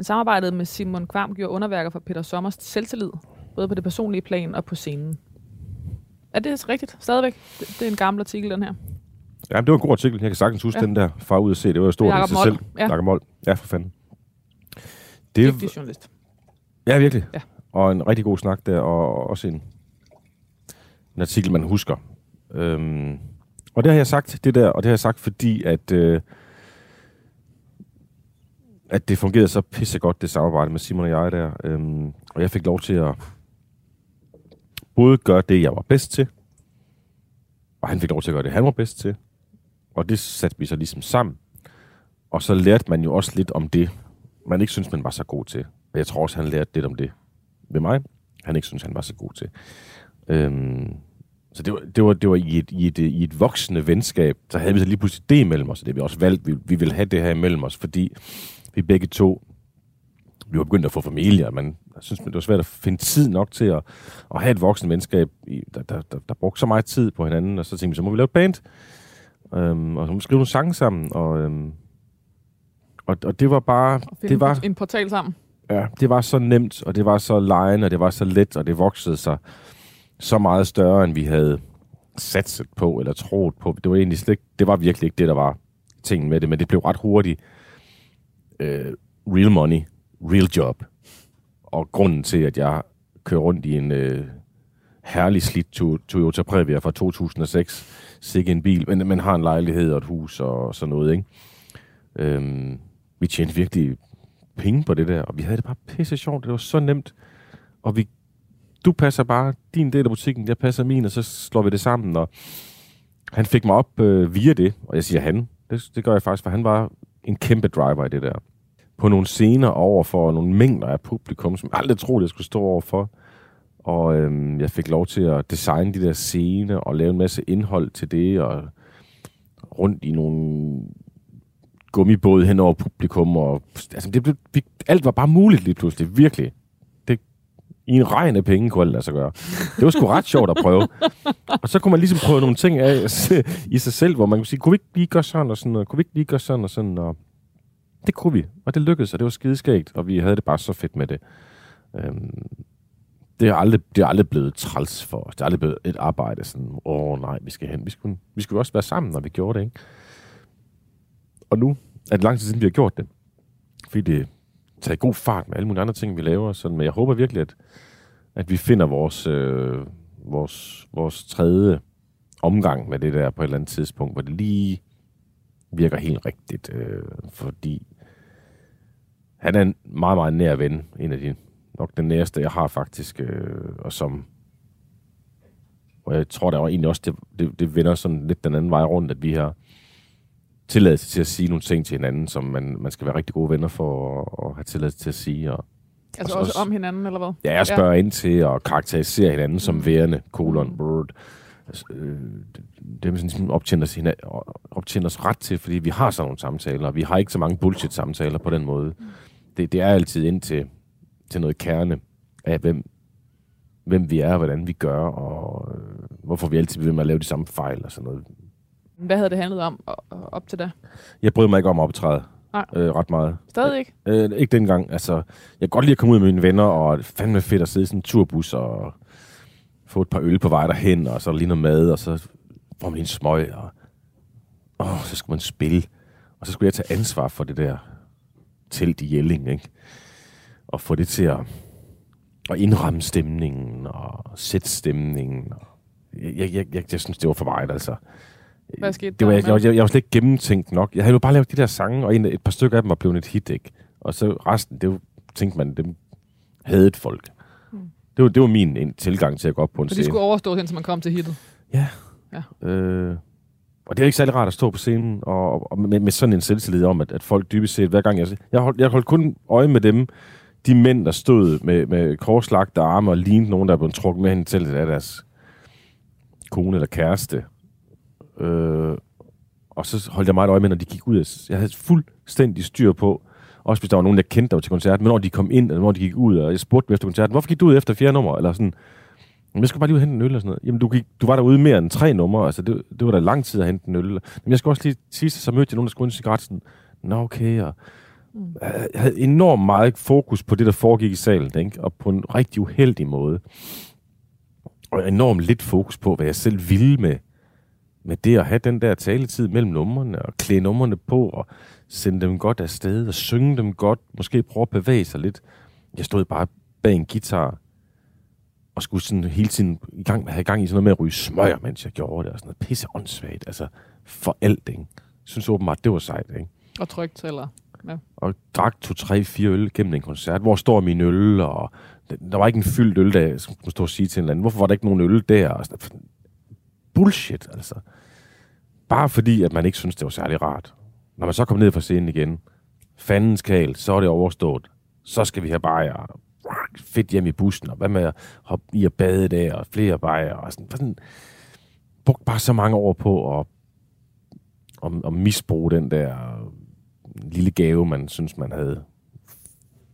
Men samarbejdet med Simon Kvam gjorde underværker for Peter Sommers selvtillid, både på det personlige plan og på scenen. Er det rigtigt? Stadigvæk? Det, det er en gammel artikel, den her. Ja, det var en god artikel. Jeg kan sagtens huske Ja. den der fra ud at se. Det var jo stort i sig selv. Ja. Jakob Moll. Ja, for fanden. Det, Dygtig journalist. ja, virkelig. Ja. Og en rigtig god snak der, og også en, en artikel, man husker. Øhm, og det har jeg sagt, det der, og det har jeg sagt, fordi at, øh, at det fungerede så pissegodt, det samarbejde med Simon og jeg der. Øhm, og jeg fik lov til at både gøre det, jeg var bedst til, og han fik lov til at gøre det, han var bedst til. Og det satte vi så ligesom sammen. Og så lærte man jo også lidt om det, man ikke synes, man var så god til. Og jeg tror også, han lærte lidt om det ved mig, han ikke synes, han var så god til. Øhm, så det var, det var, det var i, et, i, et, i et voksende venskab, så havde vi så lige pludselig det imellem os, og det vi også valgt, vi, vi ville have det her imellem os, fordi vi begge to, vi var begyndt at få familie, og man jeg synes, det var svært at finde tid nok til at, at have et voksende venskab, i, der, der, der, der brugte så meget tid på hinanden, og så tænkte vi, så må vi lave et band, øhm, og så må vi skrive nogle sange sammen, og, øhm, og, og det var bare, Og det var, en portal sammen. Ja, det var så nemt, og det var så lejende, og det var så let, og det voksede sig så meget større, end vi havde satset på eller troet på. Det var egentlig slet ikke, det var virkelig ikke det, der var tingen med det, men det blev ret hurtigt øh, real money, real job. Og grunden til, at jeg kører rundt i en øh, herlig slidt To- Toyota Previa fra 2006, sikke en bil, men man har en lejlighed og et hus og sådan noget, ikke? Øhm, vi tjente virkelig penge på det der, og vi havde det bare pisse sjovt. Det var så nemt. Og vi, du passer bare din del af butikken, jeg passer min, og så slår vi det sammen. Og han fik mig op øh, via det, og jeg siger han. Det, det gør jeg faktisk, for han var en kæmpe driver i det der. På nogle scener over for nogle mængder af publikum, som jeg aldrig troede, jeg skulle stå over for. Og øhm, jeg fik lov til at designe de der scener og lave en masse indhold til det, og rundt i nogle gummibåd hen over publikum. Og, altså, det blev, alt var bare muligt lige pludselig, virkelig. I en regn af penge kunne alt lade sig gøre. Det var sgu ret sjovt at prøve. Og så kunne man ligesom prøve nogle ting af i sig selv, hvor man kunne sige, kunne vi ikke lige gøre sådan og sådan, og kunne vi ikke lige gøre sådan og sådan, og det kunne vi, og det lykkedes, og det var skideskægt, og vi havde det bare så fedt med det. Øhm, det er aldrig, det er aldrig blevet træls for os. Det er aldrig blevet et arbejde sådan, åh nej, vi skal hen. Vi skulle, vi skulle også være sammen, når vi gjorde det, ikke? Og nu er det lang tid siden, vi har gjort det. Fordi det taget god fart med alle mulige andre ting, vi laver. Sådan, men jeg håber virkelig, at, at vi finder vores, øh, vores, vores tredje omgang med det der på et eller andet tidspunkt, hvor det lige virker helt rigtigt. Øh, fordi han er en meget, meget nær ven. En af de nok den næreste, jeg har faktisk. Øh, og som og jeg tror, der var egentlig også, det, det, det vender sådan lidt den anden vej rundt, at vi har tilladelse til at sige nogle ting til hinanden, som man, man skal være rigtig gode venner for at, at have tilladelse til at sige. Og, Altså Og så også også- om hinanden, eller hvad? ja, jeg spørger ja. ind til at karakterisere hinanden som Mm. værende, kolon, Mm. bird. Altså, øh, det, er man sådan ligesom optjener os, hina- optjener os ret til, fordi vi har sådan nogle samtaler, og vi har ikke så mange bullshit-samtaler på den måde. Det, det er altid ind til, til noget kerne af, hvem, hvem vi er, og hvordan vi gør, og øh, hvorfor vi altid bliver ved med at lave de samme fejl og sådan noget. Hvad havde det handlet om op til da? Jeg bryder mig ikke om at optræde Nej. øh, ret meget. Stadig ikke? Øh, ikke dengang. Altså, jeg kan godt lide at komme ud med mine venner, og det fandme fedt at sidde i sådan en turbus og få et par øl på vej derhen, og så lige noget mad, og så får man lige en smøg, og åh, så skal man spille. Og så skulle jeg tage ansvar for det der telt i Jelling, ikke? Og få det til at, at indramme stemningen, og sætte stemningen. Og jeg, jeg, jeg, jeg, jeg synes, det var for meget, altså. Hvad skete det var, jeg, jeg, jeg, jeg var slet ikke gennemtænkt nok. Jeg havde jo bare lavet de der sange, og en, et par stykker af dem var blevet et hit, ikke? Og så resten, det var, tænkte man, dem havde folk. Det var, det var min en, tilgang til at gå op på en Så de scene. skulle overstå, indtil man kom til hittet. Ja. Ja. Øh, og det er ikke særlig rart at stå på scenen og, og med, med sådan en selvtillid om, at, at folk dybest set, hver gang jeg... Jeg holdt, jeg holdt kun øje med dem, de mænd, der stod med, med korslagte arme og lignede nogen, der er blevet trukket med hen til af deres kone eller kæreste. Øh, og så holdt jeg meget øje med, når de gik ud. af- Jeg havde fuldstændig styr på, også hvis der var nogen, jeg kendte, der var til koncerten, men når de kom ind, eller når de gik ud, og jeg spurgte dem efter koncerten, hvorfor gik du ud efter fjerde nummer? Eller sådan, "Jamen, jeg skal bare lige ud og hente en øl og sådan noget. Jamen, du, gik, du var derude mere end tre numre, altså det, det var da lang tid at hente en øl. Men jeg skal også lige sige, så mødte jeg nogen, der skulle en cigaret, sådan, nå okay, og Mm. jeg havde enormt meget fokus på det, der foregik i salen, ikke? og på en rigtig uheldig måde. Og enormt lidt fokus på, hvad jeg selv ville med, med det at have den der taletid mellem numrene, og klæde numrene på, og sende dem godt afsted, og synge dem godt, måske prøve at bevæge sig lidt. Jeg stod bare bag en guitar, og skulle sådan hele tiden i gang, have gang i sådan noget med at ryge smøger, mens jeg gjorde det, og sådan noget pisse åndssvagt, altså for alt, ikke? Jeg synes åbenbart, det var sejt, ikke? Og trygt, eller... og drak to, tre, fire øl gennem en koncert. Hvor står min øl? Og der var ikke en fyldt øl, der skulle stå og sige til en eller anden. Hvorfor var der ikke nogen øl der? Og sådan, bullshit, altså. Bare fordi, at man ikke synes, det var særlig rart. Når man så kom ned fra scenen igen, fandens kal, så er det overstået. Så skal vi have bajer. Fedt hjem i bussen, og hvad med at hoppe i at bade der, og flere bajer. Og sådan, sådan, brugt bare så mange år på at, at, at misbruge den der lille gave, man synes, man havde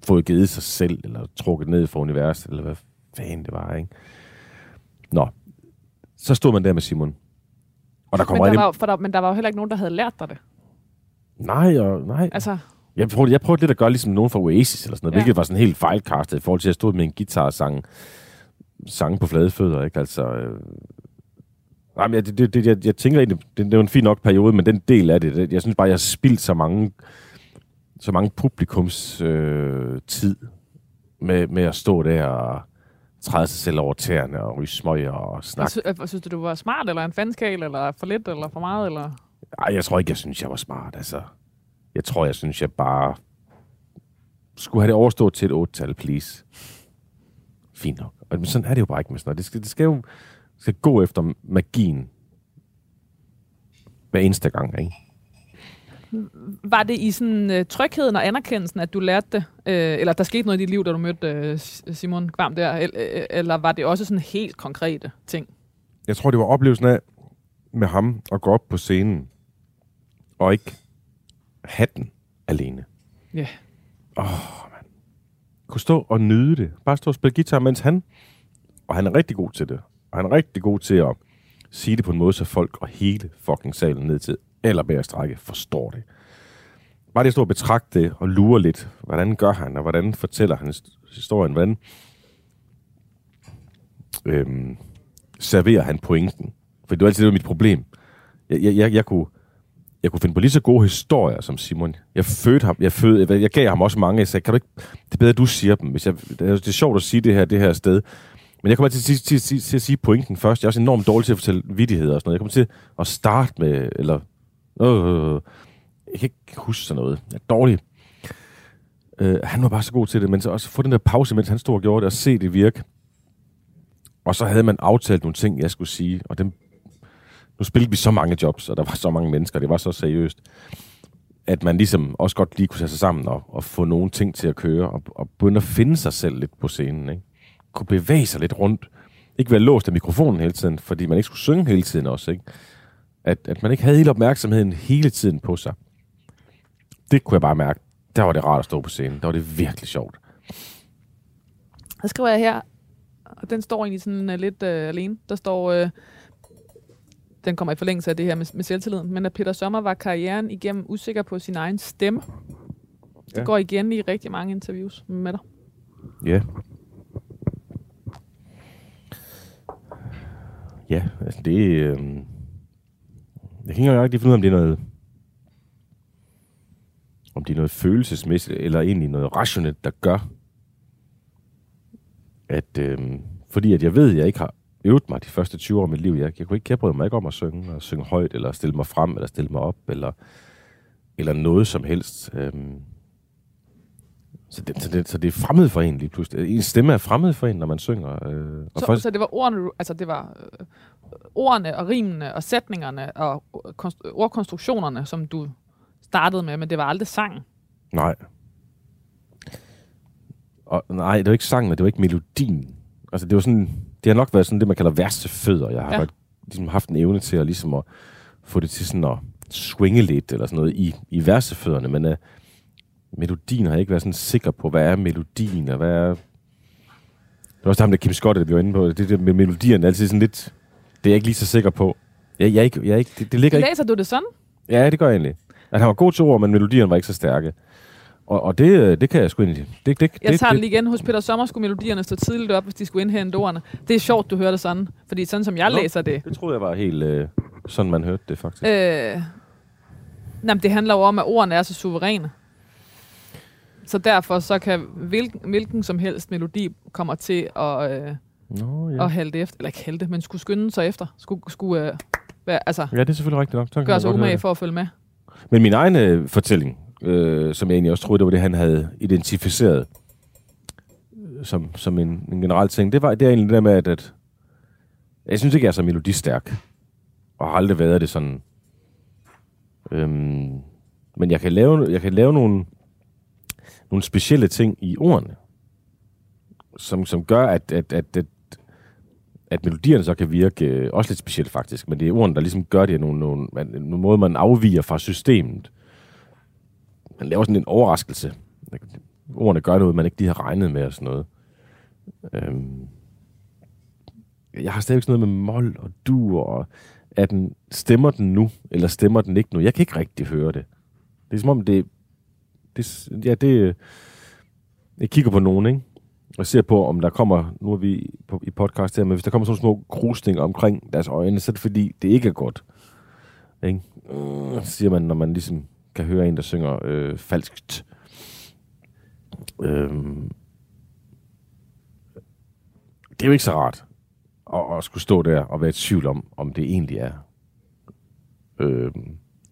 fået givet sig selv, eller trukket ned for universet, eller hvad fanden det var, ikke? Nå, så stod man der med Simon. Og der Men kommer der, var, for der, men der var jo heller ikke nogen, der havde lært dig det. Nej, og nej. Altså, Jeg prøvede, jeg prøvede lidt at gøre ligesom nogen fra Oasis, eller sådan noget, ja. hvilket var sådan helt fejlkastet i forhold til, at jeg stod med en guitar og sang, sang på flade fødder, ikke? Altså, øh... Nej, men jeg, det, det, jeg, jeg tænker egentlig, det, det var en fin nok periode, men den del af det, det jeg synes bare, jeg har spildt så mange, så mange publikums øh, tid med, med at stå der og træde sig selv over tæerne og ryge smøger og snakke. sy- øh, synes du, du var smart, eller en fanskal, eller for lidt, eller for meget, eller... Ej, jeg tror ikke, jeg synes, jeg var smart, altså. Jeg tror, jeg synes, jeg bare skulle have det overstået til et otte-tal, please. Fint nok. Og, Men sådan er det jo bare ikke med sådan noget. Det skal, det skal jo skal gå efter magien hver eneste gang, ikke? Var det i sådan uh, trygheden og anerkendelsen, at du lærte det? Uh, eller der skete noget i dit liv, da du mødte uh, Simon Kvam der? Eller, eller var det også sådan helt konkrete ting? Jeg tror, det var oplevelsen af med ham at gå op på scenen og ikke have den alene. Ja. Åh, mand. Kunne stå og nyde det. Bare stå og spille guitar, mens han... Og han er rigtig god til det. Og han er rigtig god til at sige det på en måde, så folk og hele fucking salen ned til allerbærste række forstår det. Bare det at stå og betragte det og lure lidt. Hvordan gør han, og hvordan fortæller han historien? Hvordan øhm, serverer han pointen? For det var altid det var mit problem. Jeg, jeg, jeg, jeg kunne jeg kunne finde på lige så gode historier som Simon. Jeg fødte ham, jeg, fød, jeg, jeg gav ham også mange. Jeg sagde, kan du ikke, det er bedre, at du siger dem. Hvis jeg, det, er, det er sjovt at sige det her, det her sted. Men jeg kommer til, til, til, til, til at sige pointen først. Jeg er også enormt dårlig til at fortælle vittigheder og sådan noget. Jeg kommer til at starte med, eller... Øh, øh, øh, jeg kan ikke huske sådan noget. Jeg er dårlig. Øh, han var bare så god til det, men så også få den der pause, mens han stod og gjorde det, og se det virke. Og så havde man aftalt nogle ting, jeg skulle sige, og dem nu spillede vi så mange jobs, og der var så mange mennesker, det var så seriøst, at man ligesom også godt lige kunne tage sig sammen og, og få nogle ting til at køre, og, og begynde at finde sig selv lidt på scenen. Ikke? Kunne bevæge sig lidt rundt. Ikke være låst af mikrofonen hele tiden, fordi man ikke skulle synge hele tiden også. Ikke? At, at man ikke havde hele opmærksomheden hele tiden på sig. Det kunne jeg bare mærke. Der var det rart at stå på scenen. Der var det virkelig sjovt. Så skriver jeg her, og den står egentlig sådan uh, lidt uh, alene. Der står, uh, den kommer i forlængelse af det her med, med selvtilliden, men at Peter Sommer var karrieren igennem usikker på sin egen stemme. Det Ja. går igen i rigtig mange interviews med dig. Ja. Ja, altså det... Øh, jeg kan ikke engang rigtig finde ud af, om det er noget... Om det er noget følelsesmæssigt, eller egentlig noget rationelt, der gør, at... Øh, fordi at jeg ved, at jeg ikke har øvet mig de første 20 år af mit liv. Jeg, jeg, kunne ikke, jeg mig ikke om at synge, og synge højt, eller stille mig frem, eller stille mig op, eller, eller noget som helst. Øh, så, det, så, det, så det er fremmed for en lige pludselig. En stemme er fremmed for en, når man synger. Øh, og Så, først, så det var ordene, altså det var øh, ordene og rimene og sætningerne og konst- ordkonstruktionerne, som du startede med, men det var aldrig sangen. Nej. Og, nej, det var ikke sangen, det var ikke melodien. Altså, det var sådan... Det har nok været sådan det, man kalder værste fødder. Jeg har Ja. godt, ligesom haft en evne til at, ligesom at få det til sådan at swinge lidt, eller sådan noget, i, i versefødderne, men uh, melodien har jeg ikke været sådan sikker på, hvad er melodien, og hvad er... Det var også ham, der Kim Scott, der vi var inde på. Det der med melodien er altid sådan lidt... Det er jeg ikke lige så sikker på. Jeg, jeg er ikke, jeg er ikke, det, det ligger ikke Læser du det sådan? Ja, det gør jeg egentlig. At han var god til ord, men melodierne var ikke så stærke. Og, og det, øh, det kan jeg sgu egentlig... Det, det, Jeg det, tager det, den lige igen. Hos Peter Sommer skulle melodierne stå tidligt op, hvis de skulle indhente ordene. Det er sjovt, du hører det sådan. Fordi sådan som jeg Nå. læser det, det troede jeg var helt øh, sådan, man hørte det faktisk. Øh, jamen, det handler jo om, at ordene er så suveræne. Så derfor så kan hvilken, hvilken som helst melodi kommer til at, øh, Nå, ja. at halte efter, eller ikke halte, men skulle skynde sig efter. Skulle, skulle øh, være, altså, ja, det er selvfølgelig rigtigt nok. Kan gøre sig umage for at følge med. Men min egen øh, fortælling, øh, som jeg egentlig også troede, det var det, han havde identificeret øh, som, som en, en generel ting, det var det er egentlig det der med, at, at jeg synes ikke, jeg er så melodistærk. Og har aldrig været det sådan. Øhm, men jeg kan lave, jeg kan lave nogle, nogle specielle ting i ordene, som, som gør, at, at, at, at, at melodierne så kan virke øh, også lidt specielt faktisk, men det er ordene, der ligesom gør det af nogle, nogle, nogle måde, man afviger fra systemet. Man laver sådan en overraskelse. Ordene gør noget, man ikke lige har regnet med og sådan noget. Øhm, jeg har stadigvæk sådan noget med mol og dur, og er den, stemmer den nu, eller stemmer den ikke nu? Jeg kan ikke rigtig høre det. Det er som om, det, det ja, det, øh, jeg kigger på nogen, ikke? og ser på, om der kommer, nu er vi på, i podcast her, men hvis der kommer sådan små krusninger omkring deres øjne, så er det fordi, det ikke er godt. Ikke? Øh, siger man, når man ligesom kan høre en, der synger øh, falskt. Øh, Det er jo ikke så rart at, at skulle stå der og være i tvivl om, om det egentlig er øh,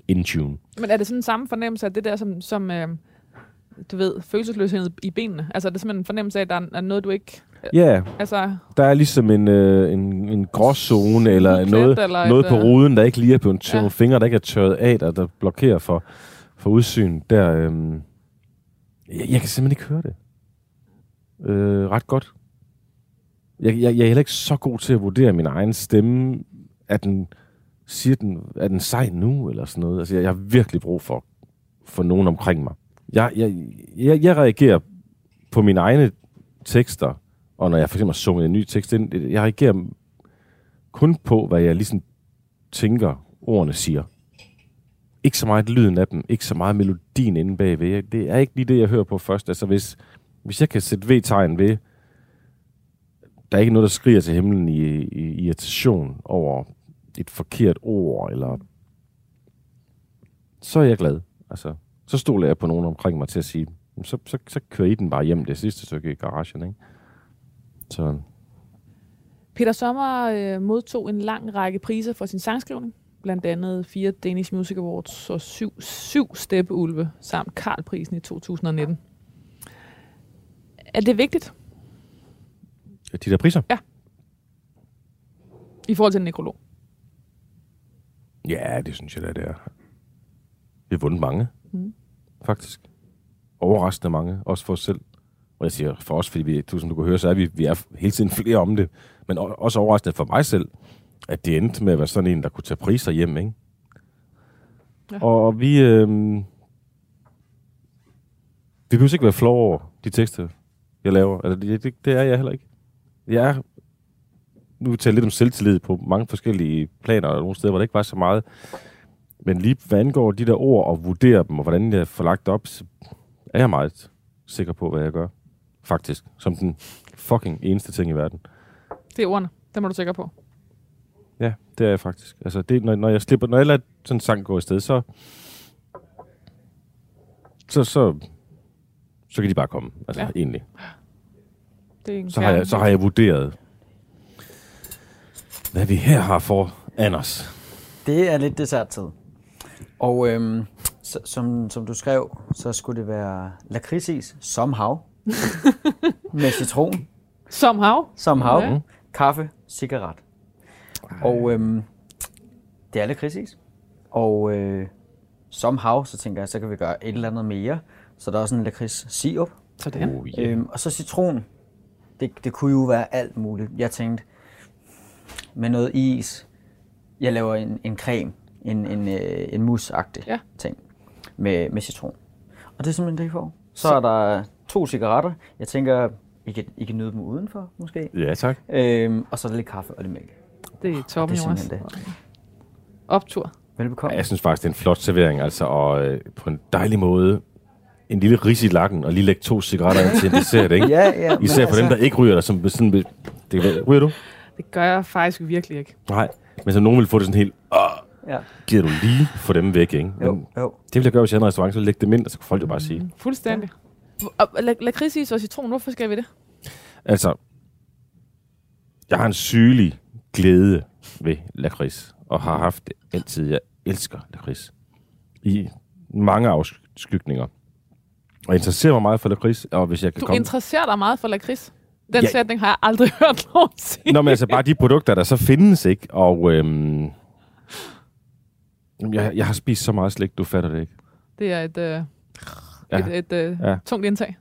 in tune. Men er det sådan en samme fornemmelse af det der, som, som øh, du ved, følelsesløshed i benene? Altså er det simpelthen en fornemmelse af, at der er- er noget, du ikke... Ja, Altså, der er ligesom en, øh, en, en gråzone, eller plet noget, eller noget et, på øh, ruden, der ikke lige er blevet tørret, Ja. ja. fingre, der ikke er tørret af, der, der blokerer for, for udsyn. Der, øhm, jeg, jeg kan simpelthen ikke høre det. Øh, ret godt. Jeg, jeg, jeg er heller ikke så god til at vurdere min egen stemme. Er den, siger den, er den sej nu, eller sådan noget? Altså, jeg, jeg har virkelig brug for, for nogen omkring mig. Jeg, jeg, jeg, jeg reagerer på mine egne tekster, og når jeg for eksempel har sunget en ny tekst ind, jeg reagerer kun på, hvad jeg ligesom tænker, ordene siger. Ikke så meget lyden af dem, ikke så meget melodien inde bagved. Jeg- Det er ikke lige det, jeg hører på først. Altså hvis, hvis jeg kan sætte V-tegn ved, der er ikke noget, der skriger til himlen i, i irritation over et forkert ord, eller så er jeg glad. Altså, så stoler jeg på nogen omkring mig til at sige, "Jamen, så, så, så kører I den bare hjem det sidste stykke i garagen, ikke? Så Peter Sommer øh, modtog en lang række priser for sin sangskrivning. Blandt andet fire Danish Music Awards og syv, syv Steppeulve samt Karlprisen i 2019. Er det vigtigt de der priser? i forhold til en nekrolog? Ja, det synes jeg da, det er. Vi har vundet mange, Mm. faktisk. Overraskende mange, også for os selv. Og jeg siger for os, fordi vi, du, som du kan høre, så er vi, vi er hele tiden flere om det. Men også overraskende for mig selv, at det endte med at være sådan en, der kunne tage priser hjem, ikke? Ja. Og vi... Øh, vi behøver ikke være flove over de tekster, jeg laver. Altså, det, det, det er jeg heller ikke. Jeg er nu taler jeg lidt om selvtillid på mange forskellige planer, og nogle steder, hvor det ikke var så meget. Men lige hvad angår de der ord og vurdere dem, og hvordan jeg får lagt op, så er jeg meget sikker på, hvad jeg gør. Faktisk. Som den fucking eneste ting i verden. Det er ordene. Det må du sikker på. Ja, det er jeg faktisk. Altså, det, når, når jeg slipper, når jeg lader sådan en sang gå i sted, så, så, så, så kan de bare komme. Altså, Ja. ja. egentlig. Det er en Så har, jeg, så har jeg vurderet, hvad vi her har for Anders. Det er lidt desserttid. Og øhm, så, som, som du skrev, så skulle det være lakridsis som hav. med citron Som hav. som hav. Ja. Kaffe, cigaret. Og øhm, det er lakridsis. Og øh, som hav, så tænker jeg, så kan vi gøre et eller andet mere. Så der er også en lakrids sirup. Sådan. Oh, yeah. Øhm, og så citron. Det, det kunne jo være alt muligt. Jeg tænkte, med noget is, jeg laver en, en creme, en, en, øh, en musagtig Ja. ting med, med citron. Og det er simpelthen det, I får. Så er der to cigaretter. Jeg tænker, I kan, I kan nyde dem udenfor, måske. Ja, tak. Øhm, og så er der lidt kaffe og lidt mælk. Det er toppen, Det er Jonas. simpelthen Optur. Velbekomme. Ja, jeg synes faktisk, det er en flot servering, altså, og øh, på en dejlig måde. En lille ris i lakken, og lige lægge to cigaretter ind til en dessert, ikke? Ja, ja. Især for dem, der ikke ryger, der som sådan... Det, ryger du? Det gør jeg faktisk virkelig ikke. Nej. Men som nogen vil få det sådan helt... Åh, Ja. giver du lige for dem væk, ikke? Jo, Men jo. det vil jeg gøre, hvis jeg havde en restaurant, så lægge dem ind, og så kan folk jo bare sige. Fuldstændig. Og la- lakridsis og citron, hvorfor skal vi det? Altså, jeg har en sygelig glæde ved lakrids, og har haft det altid. Jeg elsker lakrids. I mange afskygninger. Og interesserer mig meget for lakrids, og hvis jeg kan Du komme... interesserer dig meget for lakrids. Den Ja. sætning har jeg aldrig hørt nogen sige. Nå, men altså bare de produkter, der så findes, ikke? Og øhm, jeg, jeg har spist så meget slik, du fatter det ikke. Det er et, øh, Ja. et, et øh, Ja. tungt indtag.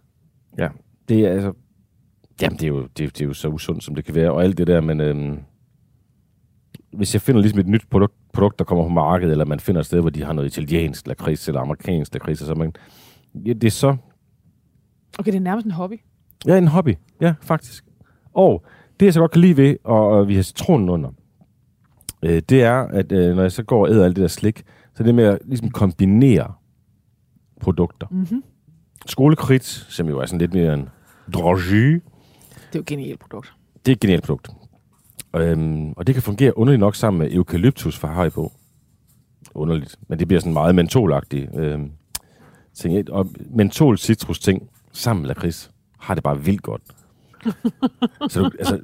Ja, det er altså... Jamen, det er, jo, det, er, det er jo så usundt, som det kan være, og alt det der, men... Øhm, hvis jeg finder ligesom et nyt produkt, produkt, der kommer på markedet, eller man finder et sted, hvor de har noget italiensk lakrids, eller amerikansk lakrids, så man... Ja, det er så... Okay, det er nærmest en hobby. Ja, en hobby. Ja, faktisk. Og det, jeg så godt kan lide ved, og, og vi har citronen under, øh, det er, at øh, når jeg så går og æder alt det der slik, så det med at ligesom kombinere produkter. Mm-hmm. Skolekridt, som jo er sådan lidt mere en drogy, Det er jo et genialt produkt. det er et genialt produkt. Øhm, og det kan fungere underligt nok sammen med eukalyptus fra Haribo. Underligt. Men det bliver sådan meget mentolagtigt. Øhm, ting. Og mentol citrus ting sammen med lakrids har det bare vildt godt. Så du, altså,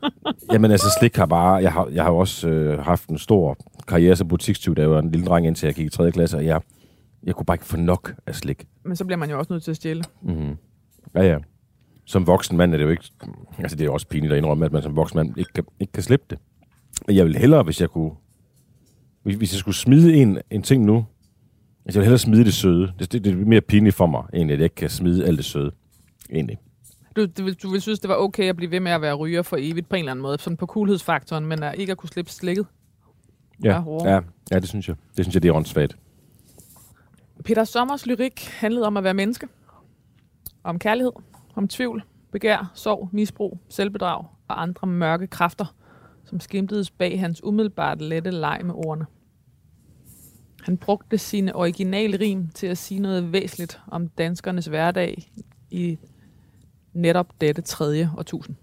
jamen altså slik har bare, jeg har, jeg har også øh, haft en stor karriere som butikstyv, da jeg var en lille dreng, indtil jeg gik i 3. klasse, og jeg, jeg kunne bare ikke få nok af slik. Men så bliver man jo også nødt til at stjæle. Mm-hmm. Ja, ja. Som voksen mand er det jo ikke... Altså, det er jo også pinligt at indrømme, at man som voksen mand ikke kan, ikke kan slippe det. Men jeg vil hellere, hvis jeg kunne... Hvis hvis jeg skulle smide en, en ting nu, altså jeg vil hellere smide det søde. Det, det, det er mere pinligt for mig, egentlig, at jeg ikke kan smide alt det søde. Egentlig. Du, du, du vil synes, det var okay at blive ved med at være ryger for evigt på en eller anden måde, sådan på coolhedsfaktoren, men at ikke at kunne slippe slikket. Ja, ja, ja, det synes jeg. Det synes jeg, det er åndssvagt. Peter Sommers lyrik handlede om at være menneske. Om kærlighed, om tvivl, begær, sorg, misbrug, selvbedrag og andre mørke kræfter, som skimtedes bag hans umiddelbart lette leg med ordene. Han brugte sine originale rim til at sige noget væsentligt om danskernes hverdag i netop dette tredje årtusind.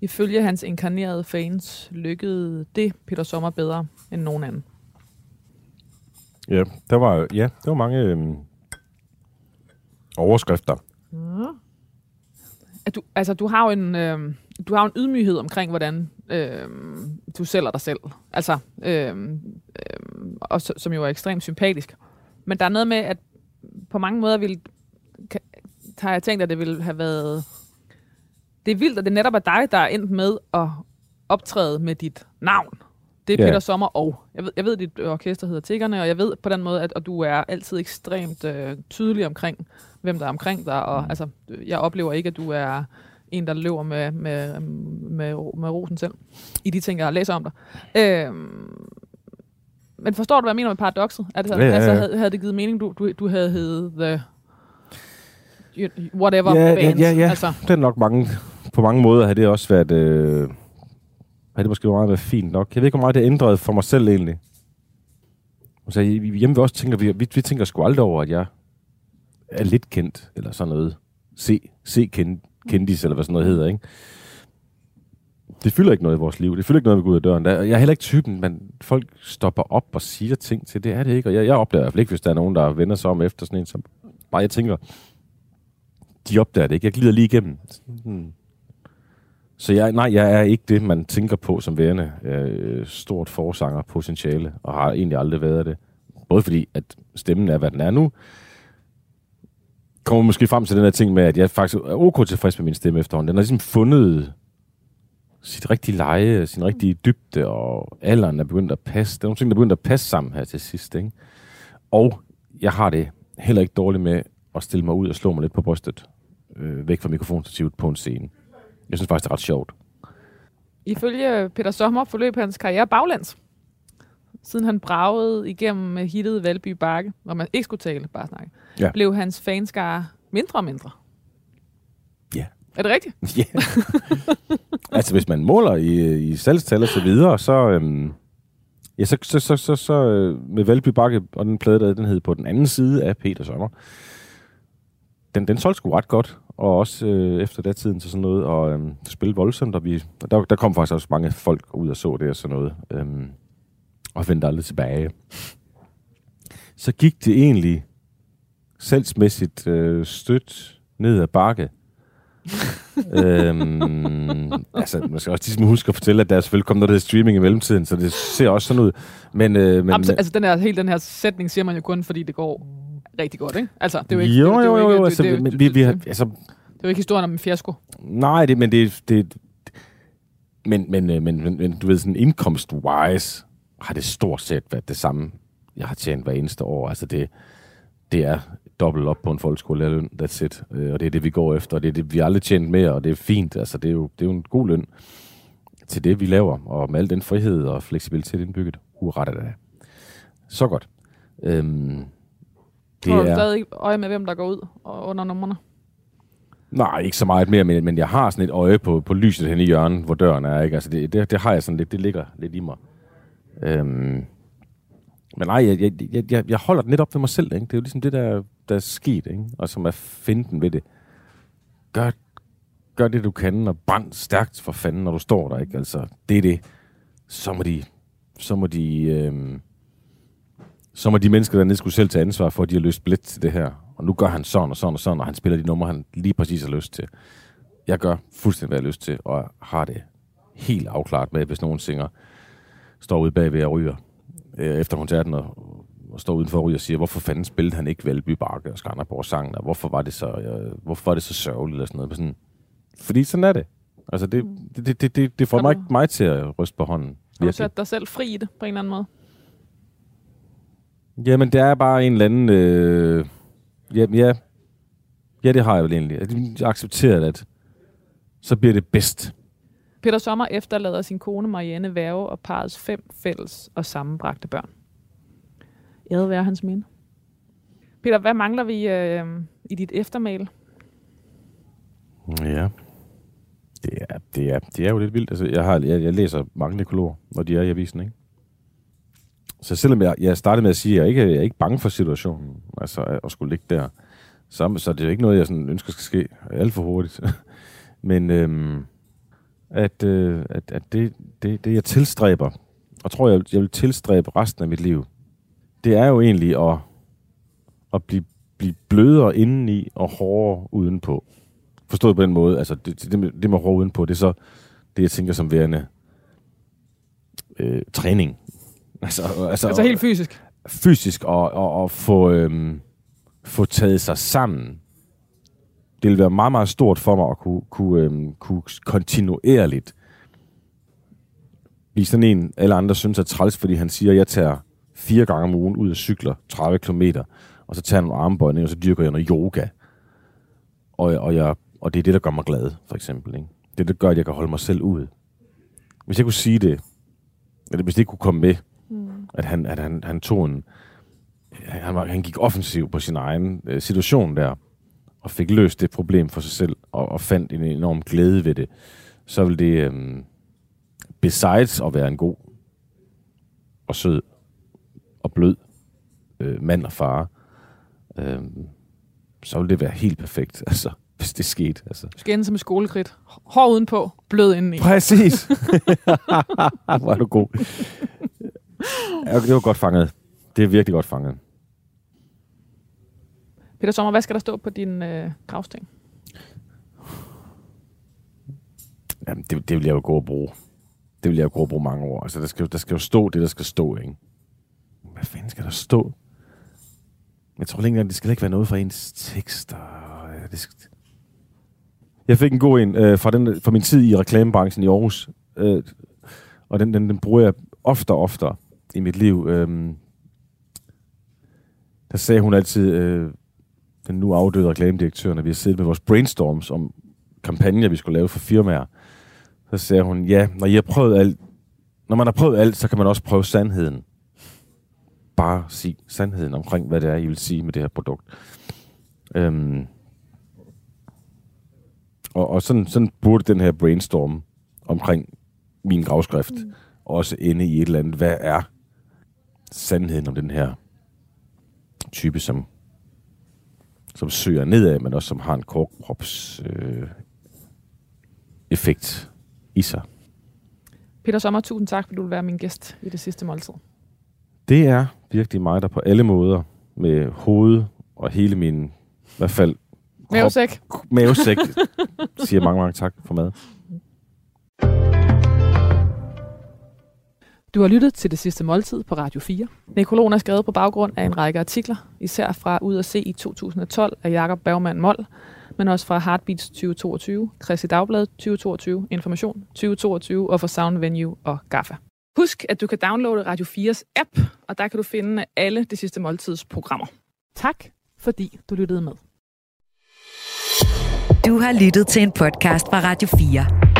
Ifølge hans inkarnerede fans lykkede det Peter Sommer bedre end nogen anden. Ja, der var, ja, der var mange øhm, overskrifter. at du, altså, du har jo en, øh, du har en ydmyghed omkring, hvordan øh, du sælger dig selv. Altså, øh, øh, og som jo er ekstremt sympatisk. Men der er noget med, at på mange måder vil, har jeg tænkt, at det ville have været... Det er vildt, at det netop er dig, der er endt med at optræde med dit navn. Det er Ja. Peter Sommer og. Jeg ved, jeg ved, at dit orkester hedder Tiggerne, og jeg ved på den måde, at, at du er altid ekstremt øh, tydelig omkring, hvem der er omkring dig. Og, altså, jeg oplever ikke, at du er en, der løber med, med, med, med rosen selv, i de ting, jeg læser om dig. Øhm, men forstår du, hvad jeg mener med paradokset? Er det, Ja, ja, ja. Altså, havde, havde det givet mening, du, du, du havde heddet The you- Whatever Ja, ja, Bands? ja, ja. Altså, Det er nok mange, på mange måder har det også været, øh, har det måske meget været fint nok. Jeg ved ikke, hvor meget det ændret for mig selv egentlig. Så hjemme vi også tænker, vi, vi, vi tænker sgu aldrig over, at jeg er lidt kendt, eller sådan noget. Se, se kend, kendis, eller hvad sådan noget hedder, ikke? Det fylder ikke noget i vores liv. Det fylder ikke noget, vi går ud af døren. Jeg er heller ikke typen, men folk stopper op og siger ting til. Det er det ikke. Og jeg, jeg opdager i hvert fald ikke, hvis der er nogen, der vender sig om efter sådan en. Så bare jeg tænker, de opdager det ikke. Jeg glider lige igennem. Hmm. Så jeg, nej, jeg er ikke det, man tænker på som værende øh, stort forsanger potentiale, og har egentlig aldrig været det. Både fordi, at stemmen er, hvad den er nu, kommer måske frem til den her ting med, at jeg faktisk er ok tilfreds med min stemme efterhånden. Den har ligesom fundet sit rigtige leje, sin rigtige dybde, og alderen er begyndt at passe. Det er nogle ting, der er begyndt at passe sammen her til sidst. Ikke? Og jeg har det heller ikke dårligt med at stille mig ud og slå mig lidt på brystet, øh, væk fra mikrofonstativet på en scene. Jeg synes faktisk, det er ret sjovt. Ifølge Peter Sommer forløb hans karriere baglands. Siden han bragede igennem hittet Valby Bakke, hvor man ikke skulle tale, bare snakke, Ja. blev hans fanskare mindre og mindre. Ja. Er det rigtigt? Ja. altså, hvis man måler i, i salgstal og så videre, så, øhm, ja, så, så, så, så, så øh, med Valby Bakke og den plade, der den hed på den anden side af Peter Sommer, den, den solgte sgu ret godt, og også øh, efter det tiden til sådan noget, og det spillede voldsomt, og vi, der, der kom faktisk også mange folk ud og så det og sådan noget, øhm, og vendte aldrig tilbage. Så gik det egentlig salgsmæssigt øh, stødt ned ad bakke, øhm, altså, man skal også ligesom huske at fortælle, at der er selvfølgelig kommet noget, der hedder streaming i mellemtiden, så det ser også sådan ud. Men, øh, men, så- altså, den her, hele den her sætning siger man jo kun, fordi det går rigtig godt, ikke? Altså, det er jo ikke... jo, det, er jo, jo, jo, altså, det- vi, vi har, altså, Det er jo ikke historien om en fiasko. nej, det, men det, det, men, men, øh, men, men, men du ved, sådan indkomst-wise har det stort set været det samme, jeg har tjent hver eneste år. Altså det, det er dobbelt op på en folkeskolelærerløn, that's it. Øh, Og det er det, vi går efter, og det er det, vi aldrig tjent mere, og det er fint. Altså det er jo, det er jo en god løn til det, vi laver, og med al den frihed og fleksibilitet indbygget. Hurra da da. Så godt. Øhm, Det har du stadig øje med, hvem der går ud og under numrene? Nej, ikke så meget mere, men, men jeg har sådan et øje på, på lyset hen i hjørnet, hvor døren er. Ikke? Altså det, det, det har jeg sådan lidt, det ligger lidt i mig. Øhm, men nej, jeg, jeg, jeg- jeg, jeg holder det lidt op ved mig selv. Ikke? Det er jo ligesom det, der, der er sket, ikke? og som er finden ved det. Gør, gør det, du kan, og brænd stærkt for fanden, når du står der. Ikke? Altså, det er det. Så må de, så må de, øhm, så må de mennesker dernede skulle selv tage ansvar for, at de har lyst billet til det her. Og nu gør han sådan og sådan og sådan, og han spiller de numre, han lige præcis har lyst til. Jeg gør fuldstændig, hvad jeg har lyst til, og har det helt afklaret med, hvis nogen synger, står ude bagved og ryger øh, efter koncerten og, og står udenfor og ryger og siger, hvorfor fanden spillede han ikke Valby Bakke og Skanderborg sangen, og hvorfor var det så, øh, hvorfor var det så sørgeligt eller sådan noget. Men Sådan, fordi sådan er det. Altså det, det, det, det, det, det får mig, mig til at ryste på hånden. Har du Virkelig. sat dig selv fri i det, på en eller anden måde? Jamen, det er bare en eller anden... Øh, ja, ja, ja, det har jeg vel egentlig. Jeg har accepteret, at så bliver det bedst. Peter Sommer efterlader sin kone Marianne Værge og parets fem fælles og sammenbragte børn. Æret være hans minde. Peter, hvad mangler vi øh, i dit eftermæl? Ja. Det er, det er, det er jo lidt vildt. Altså, jeg, har, jeg, jeg læser mange nekrologer, når de er i avisen, ikke? Så selvom jeg, jeg startede med at sige, at jeg ikke jeg er ikke bange for situationen, altså at skulle ligge der, så, så er det jo ikke noget, jeg sådan ønsker skal ske alt for hurtigt. Men øhm, at, øh, at, at det, det, det, jeg tilstræber, og tror, jeg, jeg vil tilstræbe resten af mit liv, det er jo egentlig at, at blive, blive blødere indeni og hårdere udenpå. Forstået på den måde, altså det, det, med, det med hårdere udenpå, det er så det, jeg tænker som værende øh, træning. Altså, altså, Altså helt fysisk. fysisk og, og, og få, øhm, få taget sig sammen. Det vil være meget, meget stort for mig at kunne, kunne, øhm, kunne kontinuerligt blive sådan en, alle andre synes er træls, fordi han siger, at jeg tager fire gange om ugen ud og cykler 30 km, og så tager jeg nogle armbøjninger, og så dyrker jeg noget yoga. Og, og, jeg, og det er det, der gør mig glad, for eksempel. Ikke? Det er det, der gør, at jeg kan holde mig selv ud. Hvis jeg kunne sige det, eller hvis det ikke kunne komme med, at han, at han, han tog en... Han, var, han gik offensiv på sin egen øh, situation der, og fik løst det problem for sig selv, og, og fandt en enorm glæde ved det, så vil det, øh, besides at være en god og sød og blød øh, mand og far, øh, så vil det være helt perfekt. Altså, hvis det skete. Altså. Du skal ende som et skolekridt. Hård udenpå, blød indeni. Præcis. Hvor er du god. Ja, det var godt fanget. Det er virkelig godt fanget. Peter Sommer, hvad skal der stå på din øh, gravsten? Jamen, det, det vil jeg jo gå og bruge. Det vil jeg jo gå og bruge mange år. Altså, der skal, der skal jo stå det, der skal stå, ikke? Hvad fanden skal der stå? Jeg tror ikke det skal ikke være noget fra ens tekster. Ja, Det skal... Jeg fik en god en øh, fra, den, fra min tid i reklamebranchen i Aarhus. Øh, og den, den, den bruger jeg ofte og oftere i mit liv. Øh, der sagde hun altid, øh, den nu afdøde reklamedirektør, når vi har siddet med vores brainstorms om kampagner, vi skulle lave for firmaer. Så sagde hun, ja, når, I har prøvet alt, når man har prøvet alt, så kan man også prøve sandheden. Bare sig sandheden omkring, hvad det er, I vil sige med det her produkt. Øhm, og og sådan, sådan burde den her brainstorm omkring min gravskrift mm. også ende i et eller andet. Hvad er sandheden om den her type, som, som søger nedad, men også som har en korkkrops øh, effekt i sig. Peter Sommer, tusind tak, fordi du vil være min gæst i det sidste måltid. Det er virkelig mig, der på alle måder med hoved og hele min, i hvert fald Mavesæk. mavesæk, siger mange, mange tak for mad. Du har lyttet til det sidste måltid på Radio 4. Nekrologen er skrevet på baggrund af en række artikler, især fra Ud at se i 2012 af Jakob Bergmann Moll, men også fra Heartbeats 2022, Kristi Dagblad 2022, Information 2022 og fra Sound Venue og GAFA. Husk, at du kan downloade Radio 4's app, og der kan du finde alle det sidste måltids programmer. Tak, fordi du lyttede med. Du har lyttet til en podcast fra Radio 4.